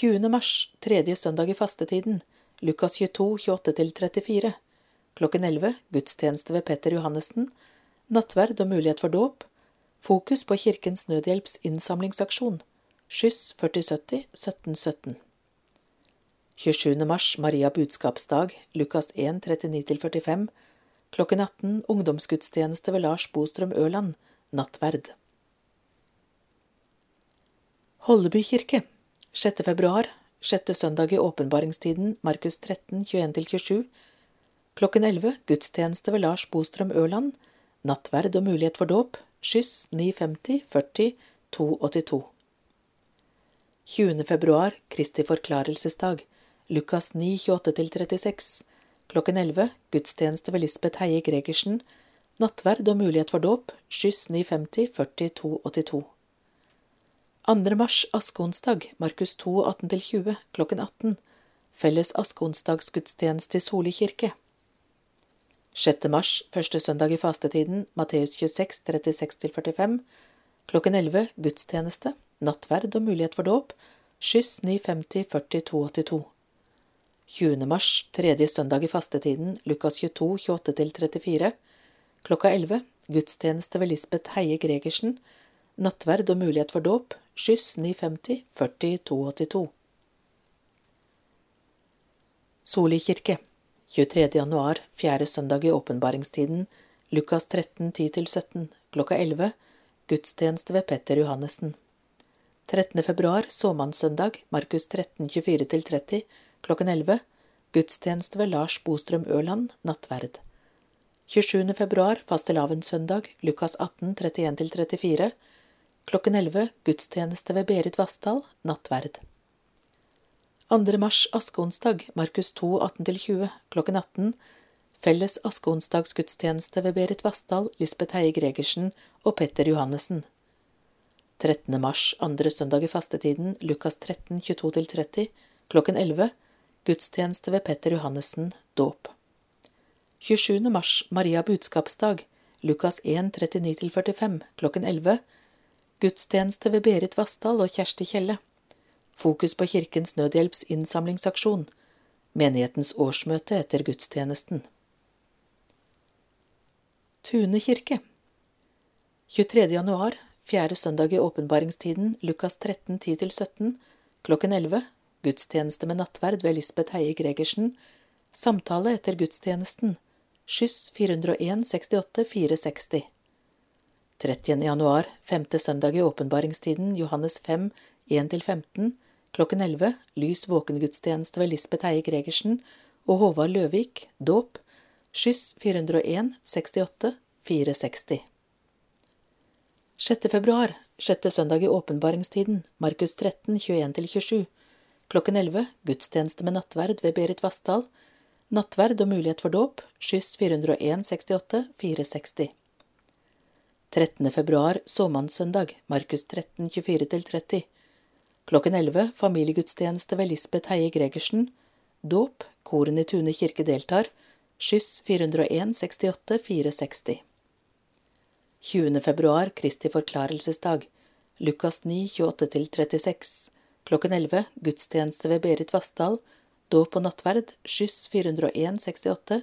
20. mars, tredje søndag i fastetiden, Lukas 22, 28–34, klokken 11, gudstjeneste ved Petter Johannessen, nattverd og mulighet for dåp, fokus på Kirkens Nødhjelps innsamlingsaksjon, skyss 4070 1717. 27. mars, Maria budskapsdag, Lukas 1, 39–45, klokken 18, ungdomsgudstjeneste ved Lars Bostrøm Ørland, nattverd. Holleby kirke, 6. februar, sjette søndag i åpenbaringstiden, Markus 13, 21–27, klokken 11, gudstjeneste ved Lars Bostrøm Ørland, nattverd og mulighet for dåp, skyss 950 40 282. 20. februar, Kristi forklarelsesdag, Lukas 9, 28-36, klokken 11, gudstjeneste ved Lisbeth Heie Gregersen, nattverd og mulighet for dåp, skyss 950 40 282. 2. mars, askeonsdag, Markus 2, 18-20, klokken 18, felles askeonsdagsgudstjeneste i Soli kirke. 6. mars, første søndag i fastetiden, Matteus 26, 36-45, klokken 11, gudstjeneste, nattverd og mulighet for dåp, skyss 950 40 282. 20. mars, tredje søndag i fastetiden, Lukas 22, 28-34, klokka 11, gudstjeneste ved Lisbeth Heie Gregersen, nattverd og mulighet for dåp, skyss 950 40 282. Soli kirke 23. januar, fjerde søndag i åpenbaringstiden, Lukas 13, 10–17, klokka 11, gudstjeneste ved Petter Johannessen. 13. februar, såmannssøndag, Markus 13, 24–30, klokken 11, gudstjeneste ved Lars Bostrøm Ørland, nattverd. 27. februar, fastelavnssøndag, Lukas 18, 31–34, klokken 11, gudstjeneste ved Berit Vassdal, nattverd. 2. mars askeonsdag, Markus 2, 18–20, klokken 18, felles askeonsdagsgudstjeneste ved Berit Vassdal, Lisbeth Heie Gregersen og Petter Johannessen. 13. mars, andre søndag i fastetiden, Lukas 13, 22–30, klokken 11, gudstjeneste ved Petter Johannessen, dåp. 27. mars, Maria budskapsdag, Lukas 1, 39–45, klokken 11, gudstjeneste ved Berit Vassdal og Kjersti Kjelle. Fokus på Kirkens Nødhjelps innsamlingsaksjon. Menighetens årsmøte etter gudstjenesten. Tune kirke 23. januar, fjerde søndag i åpenbaringstiden, Lukas 13, 10–17, klokken 11, gudstjeneste med nattverd ved Lisbeth Heie Gregersen, samtale etter gudstjenesten, skyss 401 68 460. 30. januar, femte søndag i åpenbaringstiden, Johannes 5, 1–15, klokken 11, lys våkengudstjeneste ved Lisbeth Heie Gregersen og Håvard Løvik, dåp, skyss 401 68 460. 6. februar, sjette søndag i åpenbaringstiden, Markus 13, 21–27, klokken 11, gudstjeneste med nattverd ved Berit Vassdal, nattverd og mulighet for dåp, skyss 401 68 460. 13. februar, såmannssøndag, Markus 13, 24–30, Klokken 11 familiegudstjeneste ved Lisbeth Heie Gregersen. Dåp. Koren i Tune kirke deltar. Skyss 401 68 460. 20. februar Kristi forklarelsesdag. Lukas 9 28–36. Klokken 11 gudstjeneste ved Berit Vassdal. Dåp og nattverd. Skyss 401 68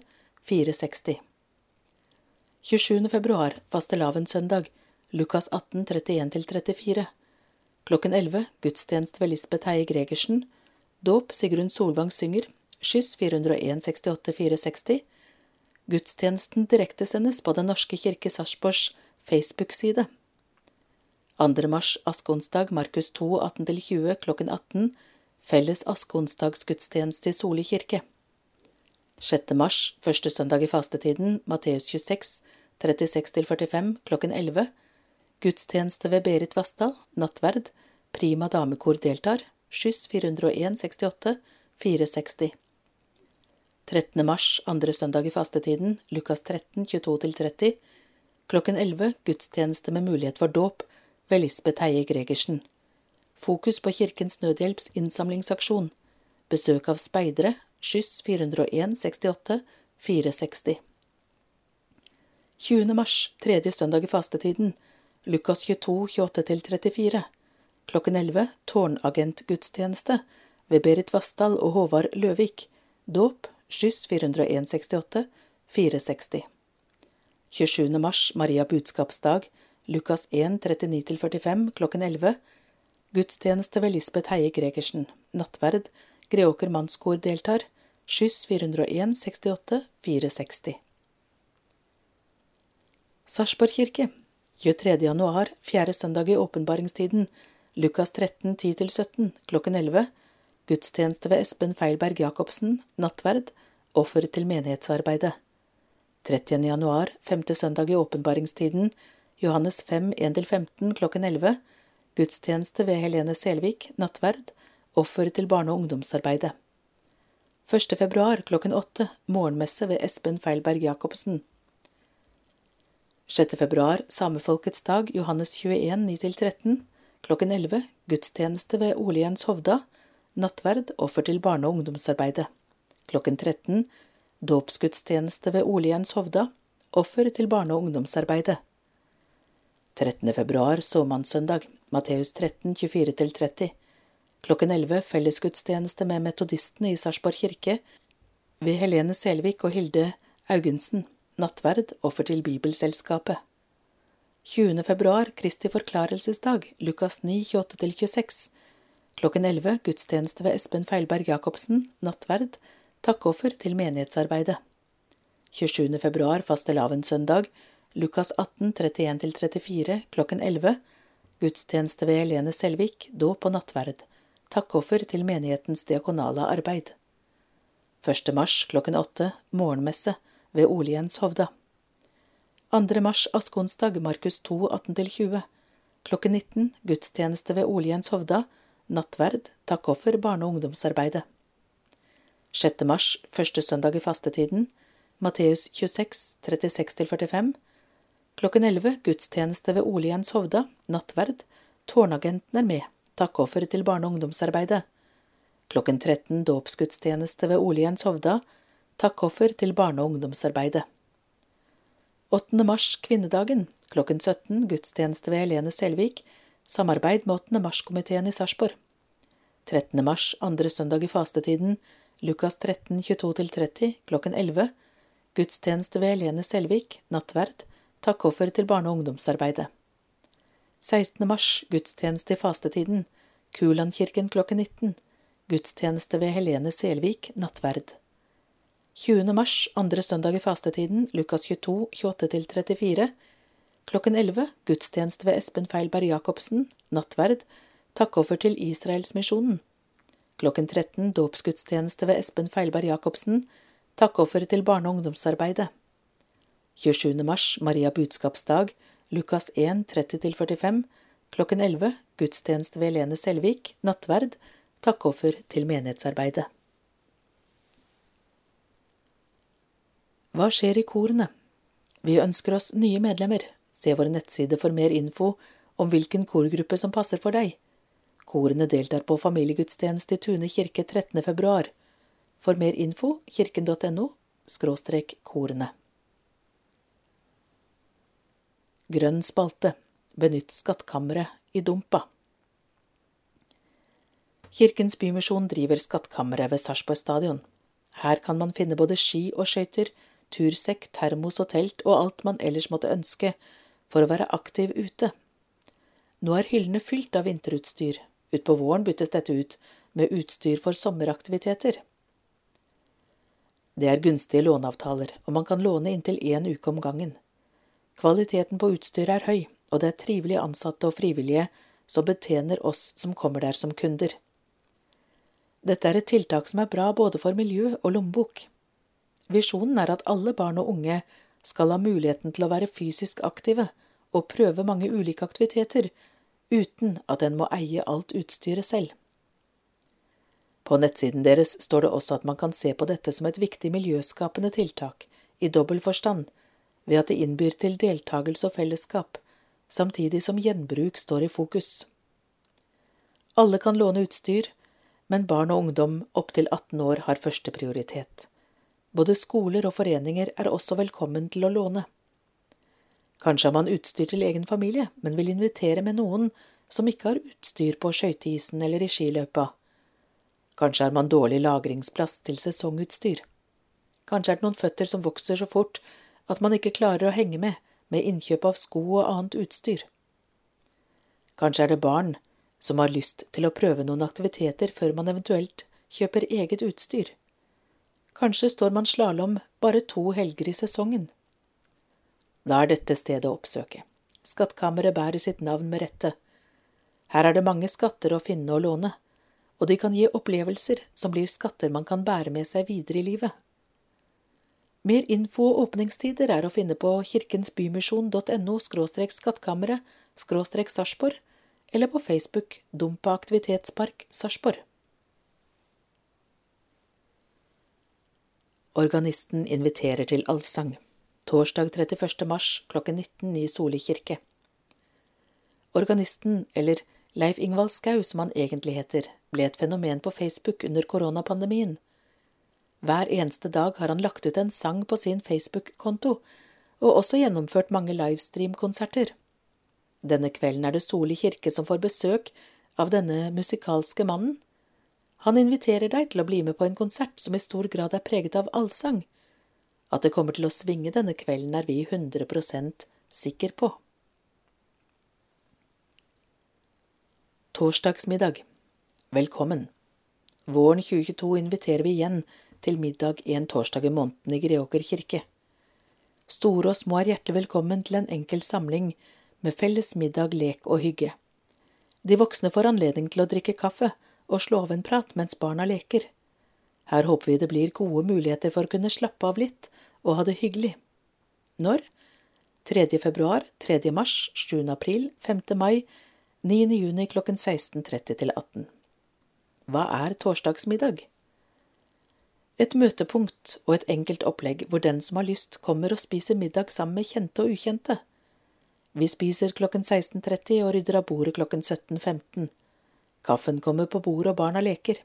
460. 27. februar fastelavnssøndag. Lukas 18 31–34. Klokken 11 gudstjeneste ved Lisbeth Heie Gregersen. Dåp Sigrun Solvang synger. Skyss 401 68 460. Gudstjenesten direktesendes på Den norske kirke Sarpsborgs Facebook-side. 2. mars askeonsdag Markus 2 18–20 klokken 18. Felles askeonsdagsgudstjeneste i Soli kirke. 6. mars første søndag i fastetiden Matteus 26 36–45 klokken 11. Gudstjeneste ved Berit Vassdal, nattverd, Prima damekor deltar, skyss 401 68 460. 13. mars, andre søndag i fastetiden, Lukas 13, 22–30, klokken 11, gudstjeneste med mulighet for dåp ved Lisbeth Heie Gregersen. Fokus på Kirkens Nødhjelps innsamlingsaksjon. Besøk av speidere, skyss 401 68 460. 20. mars, tredje søndag i fastetiden, Lukas 22, 28–34. Klokken 11 tårnagentgudstjeneste ved Berit Vassdal og Håvard Løvik. Dåp skyss 401 68 460. 27. mars Maria budskapsdag Lukas 1 39–45 klokken 11. Gudstjeneste ved Lisbeth Heie Gregersen. Nattverd. Greåker mannskor deltar. Skyss 401 68 460. Sarpsborg kirke 23. januar, fjerde søndag i åpenbaringstiden, Lukas 13, 10–17, klokken 11, gudstjeneste ved Espen Feilberg Jacobsen, nattverd, offer til menighetsarbeidet. 30. januar, femte søndag i åpenbaringstiden, Johannes 5, 1–15, klokken 11, gudstjeneste ved Helene Selvik, nattverd, offer til barne- og ungdomsarbeidet. 1. februar klokken 8, morgenmesse ved Espen Feilberg Jacobsen. 6. februar, samefolkets dag, Johannes 21, 9–13, klokken 11, gudstjeneste ved Ole Jens Hovda, nattverd, offer til barne- og ungdomsarbeidet. Klokken 13, dåpsgudstjeneste ved Ole Jens Hovda, offer til barne- og ungdomsarbeidet. 13. februar, såmannssøndag, Matteus 13, 24–30. Klokken 11 fellesgudstjeneste med metodistene i Sarpsborg kirke ved Helene Selvik og Hilde Augensen, nattverd, offer til Bibelselskapet. 20. februar, Kristi forklarelsesdag, Lukas 9, 28–26. Klokken 11 gudstjeneste ved Espen Feilberg Jacobsen, nattverd, takkoffer til menighetsarbeidet. 27. februar, fastelavnssøndag, Lukas 18, 31–34, klokken 11. Gudstjeneste ved Helene Selvik, dåp og nattverd. Takkoffer til menighetens diakonale arbeid. 1. mars klokken 8, morgenmesse ved Ole Jens Hovda. 2. mars askonsdag, Markus 2, 18–20. Klokken 19, gudstjeneste ved Ole Jens Hovda, nattverd, takkoffer, barne- og ungdomsarbeidet. 6. mars, første søndag i fastetiden, Matteus 26, 36–45. Klokken 11 gudstjeneste ved Ole Jens Hovda, nattverd, tårnagenten er med, takkoffer til barne- og ungdomsarbeidet. Klokken 13 dåpsgudstjeneste ved Ole Jens Hovda, takkoffer til barne- og ungdomsarbeidet. 8. mars, kvinnedagen, klokken 17 gudstjeneste ved Helene Selvik, samarbeid med 8. mars-komiteen i Sarpsborg. 13. mars, andre søndag i fastetiden, Lukas 13, 22–30, klokken 11, gudstjeneste ved Helene Selvik, nattverd, takkoffer til barne- og ungdomsarbeidet. 16. mars, gudstjeneste i fastetiden, Kulandkirken klokken 19, gudstjeneste ved Helene Selvik, nattverd. 20. mars, andre søndag i fastetiden, Lukas 22, 28–34, klokken 11, gudstjeneste ved Espen Feilberg Jacobsen, nattverd, takkoffer til Israelsmisjonen. Klokken 13, dåpsgudstjeneste ved Espen Feilberg Jacobsen, takkoffer til barne- og ungdomsarbeidet. 27. mars, Maria budskapsdag, Lukas 1, 30–45, klokken 11, gudstjeneste ved Helene Selvik, nattverd, takkoffer til menighetsarbeidet. Hva skjer i korene? Vi ønsker oss nye medlemmer. Se vår nettside for mer info om hvilken korgruppe som passer for deg. Korene deltar på familiegudstjeneste i Tune kirke 13. februar. For mer info kirken.no korene. Grønn spalte. Benytt skattkammeret i Dumpa. Kirkens Bymisjon driver Skattkammeret ved Sarpsborg stadion. Her kan man finne både ski og skøyter, tursekk, termos og telt og alt man ellers måtte ønske for å være aktiv ute. Nå er hyllene fylt av vinterutstyr. Utpå våren byttes dette ut med utstyr for sommeraktiviteter. Det er gunstige låneavtaler, og man kan låne inntil én uke om gangen. Kvaliteten på utstyret er høy, og det er trivelige ansatte og frivillige som betjener oss som kommer der som kunder. Dette er et tiltak som er bra både for miljø og lommebok. Visjonen er at alle barn og unge skal ha muligheten til å være fysisk aktive og prøve mange ulike aktiviteter uten at en må eie alt utstyret selv. På nettsiden deres står det også at man kan se på dette som et viktig miljøskapende tiltak, i dobbel forstand, ved at det innbyr til deltakelse og fellesskap, samtidig som gjenbruk står i fokus. Alle kan låne utstyr, men barn og ungdom opptil 18 år har første prioritet. Både skoler og foreninger er også velkommen til å låne. Kanskje har man utstyr til egen familie, men vil invitere med noen som ikke har utstyr på skøyteisen eller i skiløypa. Kanskje har man dårlig lagringsplass til sesongutstyr. Kanskje er det noen føtter som vokser så fort at man ikke klarer å henge med med innkjøp av sko og annet utstyr. Kanskje er det barn som har lyst til å prøve noen aktiviteter før man eventuelt kjøper eget utstyr. Kanskje står man slalåm bare to helger i sesongen. Da er dette stedet å oppsøke. Skattkammeret bærer sitt navn med rette. Her er det mange skatter å finne og låne, og de kan gi opplevelser som blir skatter man kan bære med seg videre i livet. Mer info og åpningstider er å finne på kirkensbymisjon.no skattkammeret Sarpsborg, eller på Facebook Dumpa aktivitetspark Sarpsborg. Organisten inviterer til allsang. Torsdag 31. mars klokken 19 i Soli kirke. Organisten, eller Leif Ingvald Skau som han egentlig heter, ble et fenomen på Facebook under koronapandemien. Hver eneste dag har han lagt ut en sang på sin Facebook-konto, og også gjennomført mange livestream-konserter. Denne kvelden er det Soli kirke som får besøk av denne musikalske mannen, han inviterer deg til å bli med på en konsert som i stor grad er preget av allsang. At det kommer til å svinge denne kvelden, er vi 100% sikker på. Torsdagsmiddag Velkommen. Våren 2022 inviterer vi igjen til middag en torsdag i måneden i Greåker kirke. Store og små er hjertelig velkommen til en enkel samling med felles middag, lek og hygge. De voksne får anledning til å drikke kaffe og slå av en prat mens barna leker. Her håper vi det blir gode muligheter for å kunne slappe av litt og ha det hyggelig. Når? 3. februar, 3. mars, 7. april, 5. mai, 9. juni klokken 16.30 til 18. Hva er torsdagsmiddag? Et møtepunkt og et enkelt opplegg hvor den som har lyst, kommer og spiser middag sammen med kjente og ukjente. Vi spiser klokken 16.30 og rydder av bordet klokken 17.15. Kaffen kommer på bordet, og barna leker.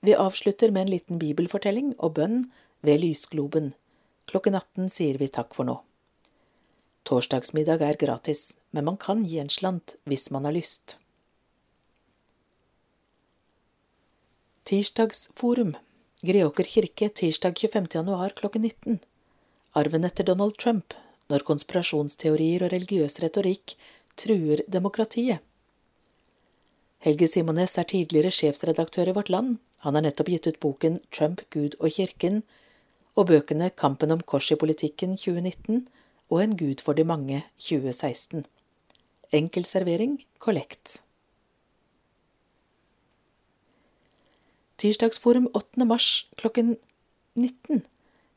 Vi avslutter med en liten bibelfortelling og bønn ved lysgloben. Klokken 18 sier vi takk for nå. Torsdagsmiddag er gratis, men man kan gi en slant hvis man har lyst. Tirsdagsforum Greåker kirke tirsdag 25. januar klokken 19 Arven etter Donald Trump når konspirasjonsteorier og religiøs retorikk truer demokratiet. Helge Simones er tidligere sjefsredaktør i Vårt Land. Han har nettopp gitt ut boken Trump, Gud og kirken, og bøkene Kampen om kors i politikken 2019 og En gud for de mange 2016. Enkel servering, kollekt. Tirsdagsforum 8. mars klokken 19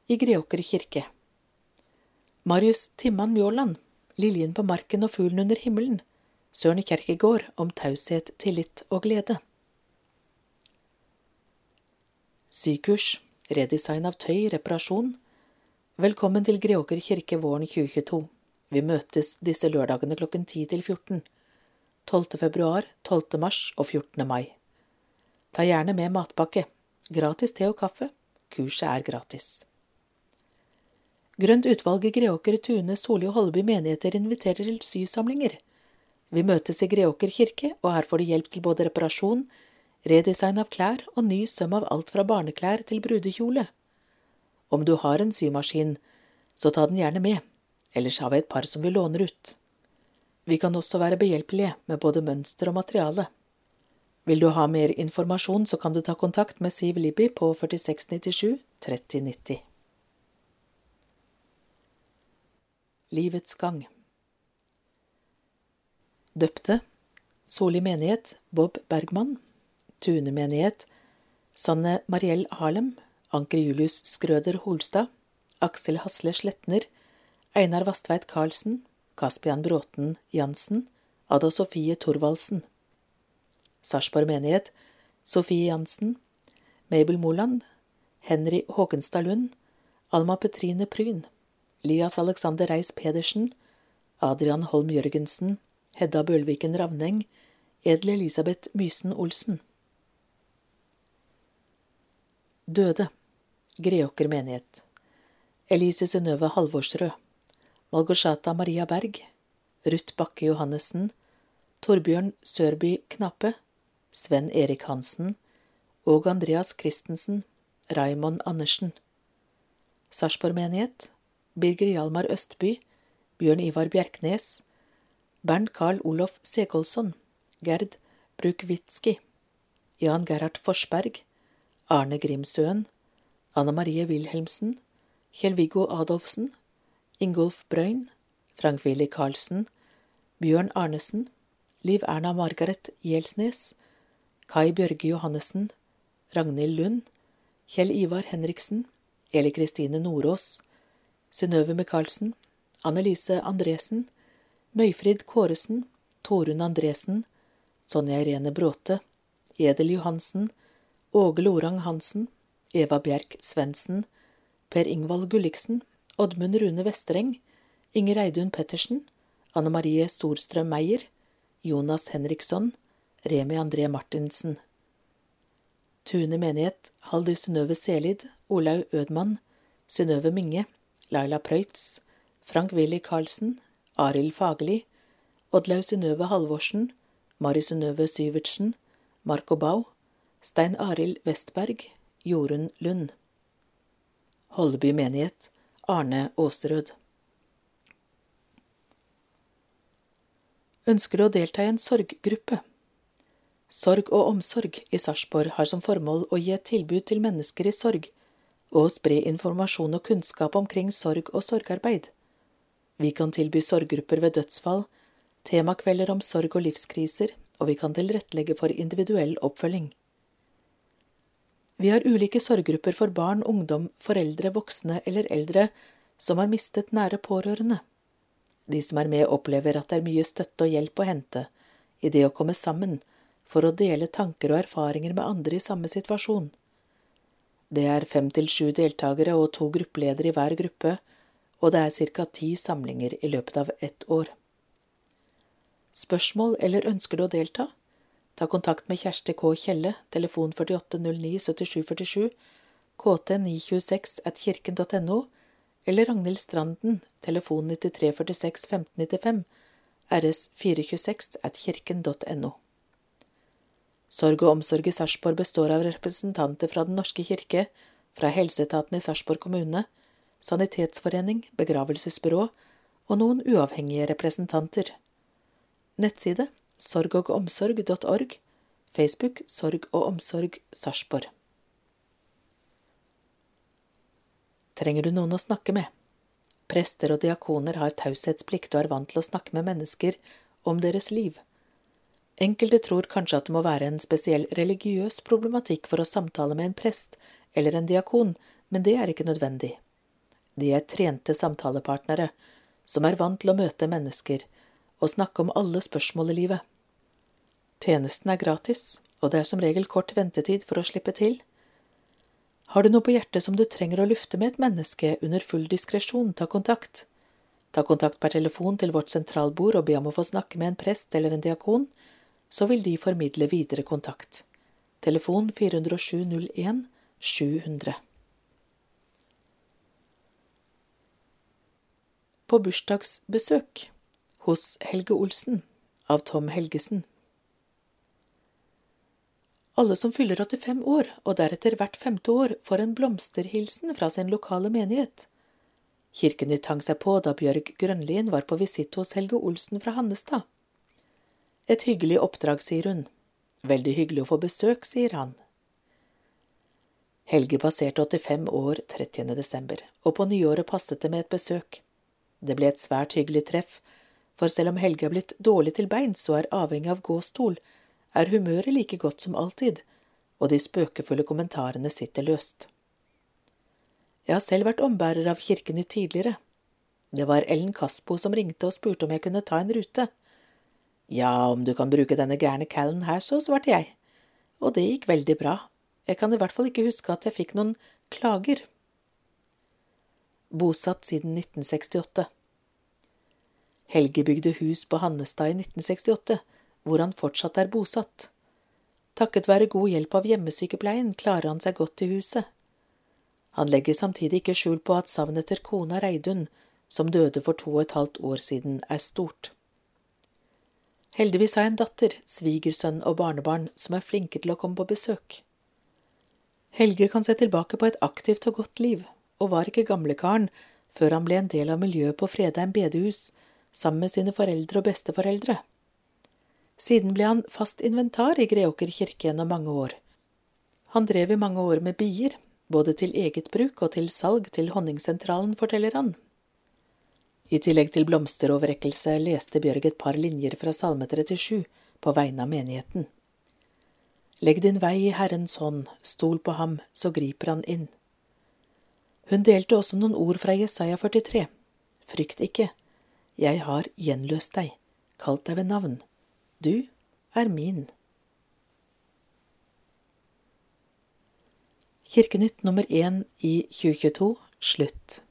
i Greåker kirke. Marius Timman Mjåland, Liljen på marken og Fuglen under himmelen Søren Kjerkegaard om taushet, tillit og glede. Sykurs, redesign av tøy, reparasjon. Velkommen til Greåker kirke våren 2022. Vi møtes disse lørdagene klokken 10 til 14. 12. februar, 12. mars og 14. mai. Ta gjerne med matpakke. Gratis te og kaffe. Kurset er gratis. Grønt utvalg i Greåker, Tune, Soli og Holby menigheter inviterer til sysamlinger. Vi møtes i Greåker kirke, og her får du hjelp til både reparasjon, redesign av klær og ny søm av alt fra barneklær til brudekjole. Om du har en symaskin, så ta den gjerne med, ellers har vi et par som vi låner ut. Vi kan også være behjelpelige med både mønster og materiale. Vil du ha mer informasjon, så kan du ta kontakt med Siv Libby på 4697 3090. Livets gang. Døpte. Soli menighet. Bob Bergman. Tune menighet. Sanne Mariell Harlem. Anker Julius Skrøder Holstad. Aksel Hasle Sletner. Einar Vastveit Karlsen. Kaspian Bråten Jansen. Ada Sofie Thorvaldsen Sarpsborg menighet Sofie Jansen Mabel Moland Henry Håkenstad Lund Alma Petrine Pryn Lias Alexander Reis Pedersen Adrian Holm Jørgensen Hedda Bølviken Ravneng, Edel Elisabeth Mysen Olsen. Døde Greåker menighet Elise Synnøve Halvorsrød Malgorsata Maria Berg Ruth Bakke Johannessen Torbjørn Sørby Knappe Sven Erik Hansen og Andreas Christensen Raymond Andersen. Sarpsborg menighet Birger Hjalmar Østby Bjørn Ivar Bjerknes Bernt Karl Olof Sekolsson, Gerd Brukwitzki, Jan Gerhard Forsberg, Arne Grimsøen, Anna Marie Wilhelmsen, Kjell-Viggo Adolfsen, Ingolf Brøyn, Frank Willy Karlsen, Bjørn Arnesen, Liv Erna Margaret Gjelsnes, Kai Bjørge Johannessen, Ragnhild Lund, Kjell Ivar Henriksen, Eli Kristine Nordås, Synnøve Michaelsen, Annelise Andresen, Møyfrid Kåresen, Torunn Andresen, Sonja Irene Bråte, Edel Johansen, Åge Lorang Hansen, Eva Bjerk Svendsen, Per Ingvald Gulliksen, Oddmund Rune Vestereng, Inger Eidun Pettersen, Anne Marie Storstrøm Meyer, Jonas Henriksson, Remi André Martinsen. Tune menighet, Haldi Synnøve Selid, Olaug Ødmann, Synnøve Minge, Laila Preutz, Frank Willy Karlsen, Arild Fagerli, Oddlaug Synnøve Halvorsen, Mari Synnøve Syvertsen, Marco Bau, Stein Arild Westberg, Jorunn Lund. Holleby menighet, Arne Åserød. Ønsker du å delta i en sorggruppe? Sorg og omsorg i Sarpsborg har som formål å gi et tilbud til mennesker i sorg, og å spre informasjon og kunnskap omkring sorg og sorgarbeid. Vi kan tilby sorggrupper ved dødsfall, temakvelder om sorg og livskriser, og vi kan tilrettelegge for individuell oppfølging. Vi har ulike sorggrupper for barn, ungdom, foreldre, voksne eller eldre som har mistet nære pårørende. De som er med, opplever at det er mye støtte og hjelp å hente i det å komme sammen for å dele tanker og erfaringer med andre i samme situasjon. Det er fem til sju deltakere og to gruppeledere i hver gruppe, og det er ca. ti samlinger i løpet av ett år. Spørsmål eller ønsker du å delta? Ta kontakt med Kjersti K. Kjelle, telefon 4809 7747, kt926 at kirken.no, eller Ragnhild Stranden, telefon 9346 1595, rs426 at kirken.no. Sorg og omsorg i Sarpsborg består av representanter fra Den norske kirke, fra helseetaten i Sarpsborg kommune, sanitetsforening, begravelsesbyrå og noen uavhengige representanter. Nettside sorgogomsorg.org, Facebook Sorg og omsorg Sarpsborg. Trenger du noen å snakke med? Prester og diakoner har taushetsplikt og er vant til å snakke med mennesker om deres liv. Enkelte tror kanskje at det må være en spesiell religiøs problematikk for å samtale med en prest eller en diakon, men det er ikke nødvendig. De er trente samtalepartnere som er vant til å møte mennesker og snakke om alle spørsmål i livet. Tjenesten er gratis, og det er som regel kort ventetid for å slippe til. Har du noe på hjertet som du trenger å lufte med et menneske under full diskresjon, ta kontakt. Ta kontakt per telefon til vårt sentralbord og be om å få snakke med en prest eller en diakon, så vil de formidle videre kontakt. Telefon 407 01 700. På bursdagsbesøk hos Helge Olsen av Tom Helgesen. Alle som fyller 85 år, og deretter hvert femte år, får en blomsterhilsen fra sin lokale menighet. Kirkenytt hang seg på da Bjørg Grønlien var på visitt hos Helge Olsen fra Hannestad. Et hyggelig oppdrag, sier hun. Veldig hyggelig å få besøk, sier han. Helge passerte 85 år 30. desember, og på nyåret passet det med et besøk. Det ble et svært hyggelig treff, for selv om Helge er blitt dårlig til beins og er avhengig av gåstol, er humøret like godt som alltid, og de spøkefulle kommentarene sitter løst. Jeg har selv vært ombærer av Kirkenytt tidligere. Det var Ellen Kaspo som ringte og spurte om jeg kunne ta en rute. Ja, om du kan bruke denne gærne Callen her, så, svarte jeg, og det gikk veldig bra, jeg kan i hvert fall ikke huske at jeg fikk noen klager. Bosatt siden 1968 Helge bygde hus på Hannestad i 1968, hvor han fortsatt er bosatt. Takket være god hjelp av hjemmesykepleien klarer han seg godt i huset. Han legger samtidig ikke skjul på at savnet etter kona Reidun, som døde for to og et halvt år siden, er stort. Heldigvis har jeg en datter, svigersønn og barnebarn som er flinke til å komme på besøk. Helge kan se tilbake på et aktivt og godt liv, og var ikke gamlekaren før han ble en del av miljøet på Fredheim bedehus sammen med sine foreldre og besteforeldre. Siden ble han fast inventar i Greåker kirke gjennom mange år. Han drev i mange år med bier, både til eget bruk og til salg til Honningsentralen, forteller han. I tillegg til blomsteroverrekkelse leste Bjørg et par linjer fra Salme 37 på vegne av menigheten. Legg din vei i Herrens hånd, stol på ham, så griper han inn. Hun delte også noen ord fra Jesaja 43. Frykt ikke, jeg har gjenløst deg, kalt deg ved navn. Du er min. Kirkenytt nummer én i 2022 slutt.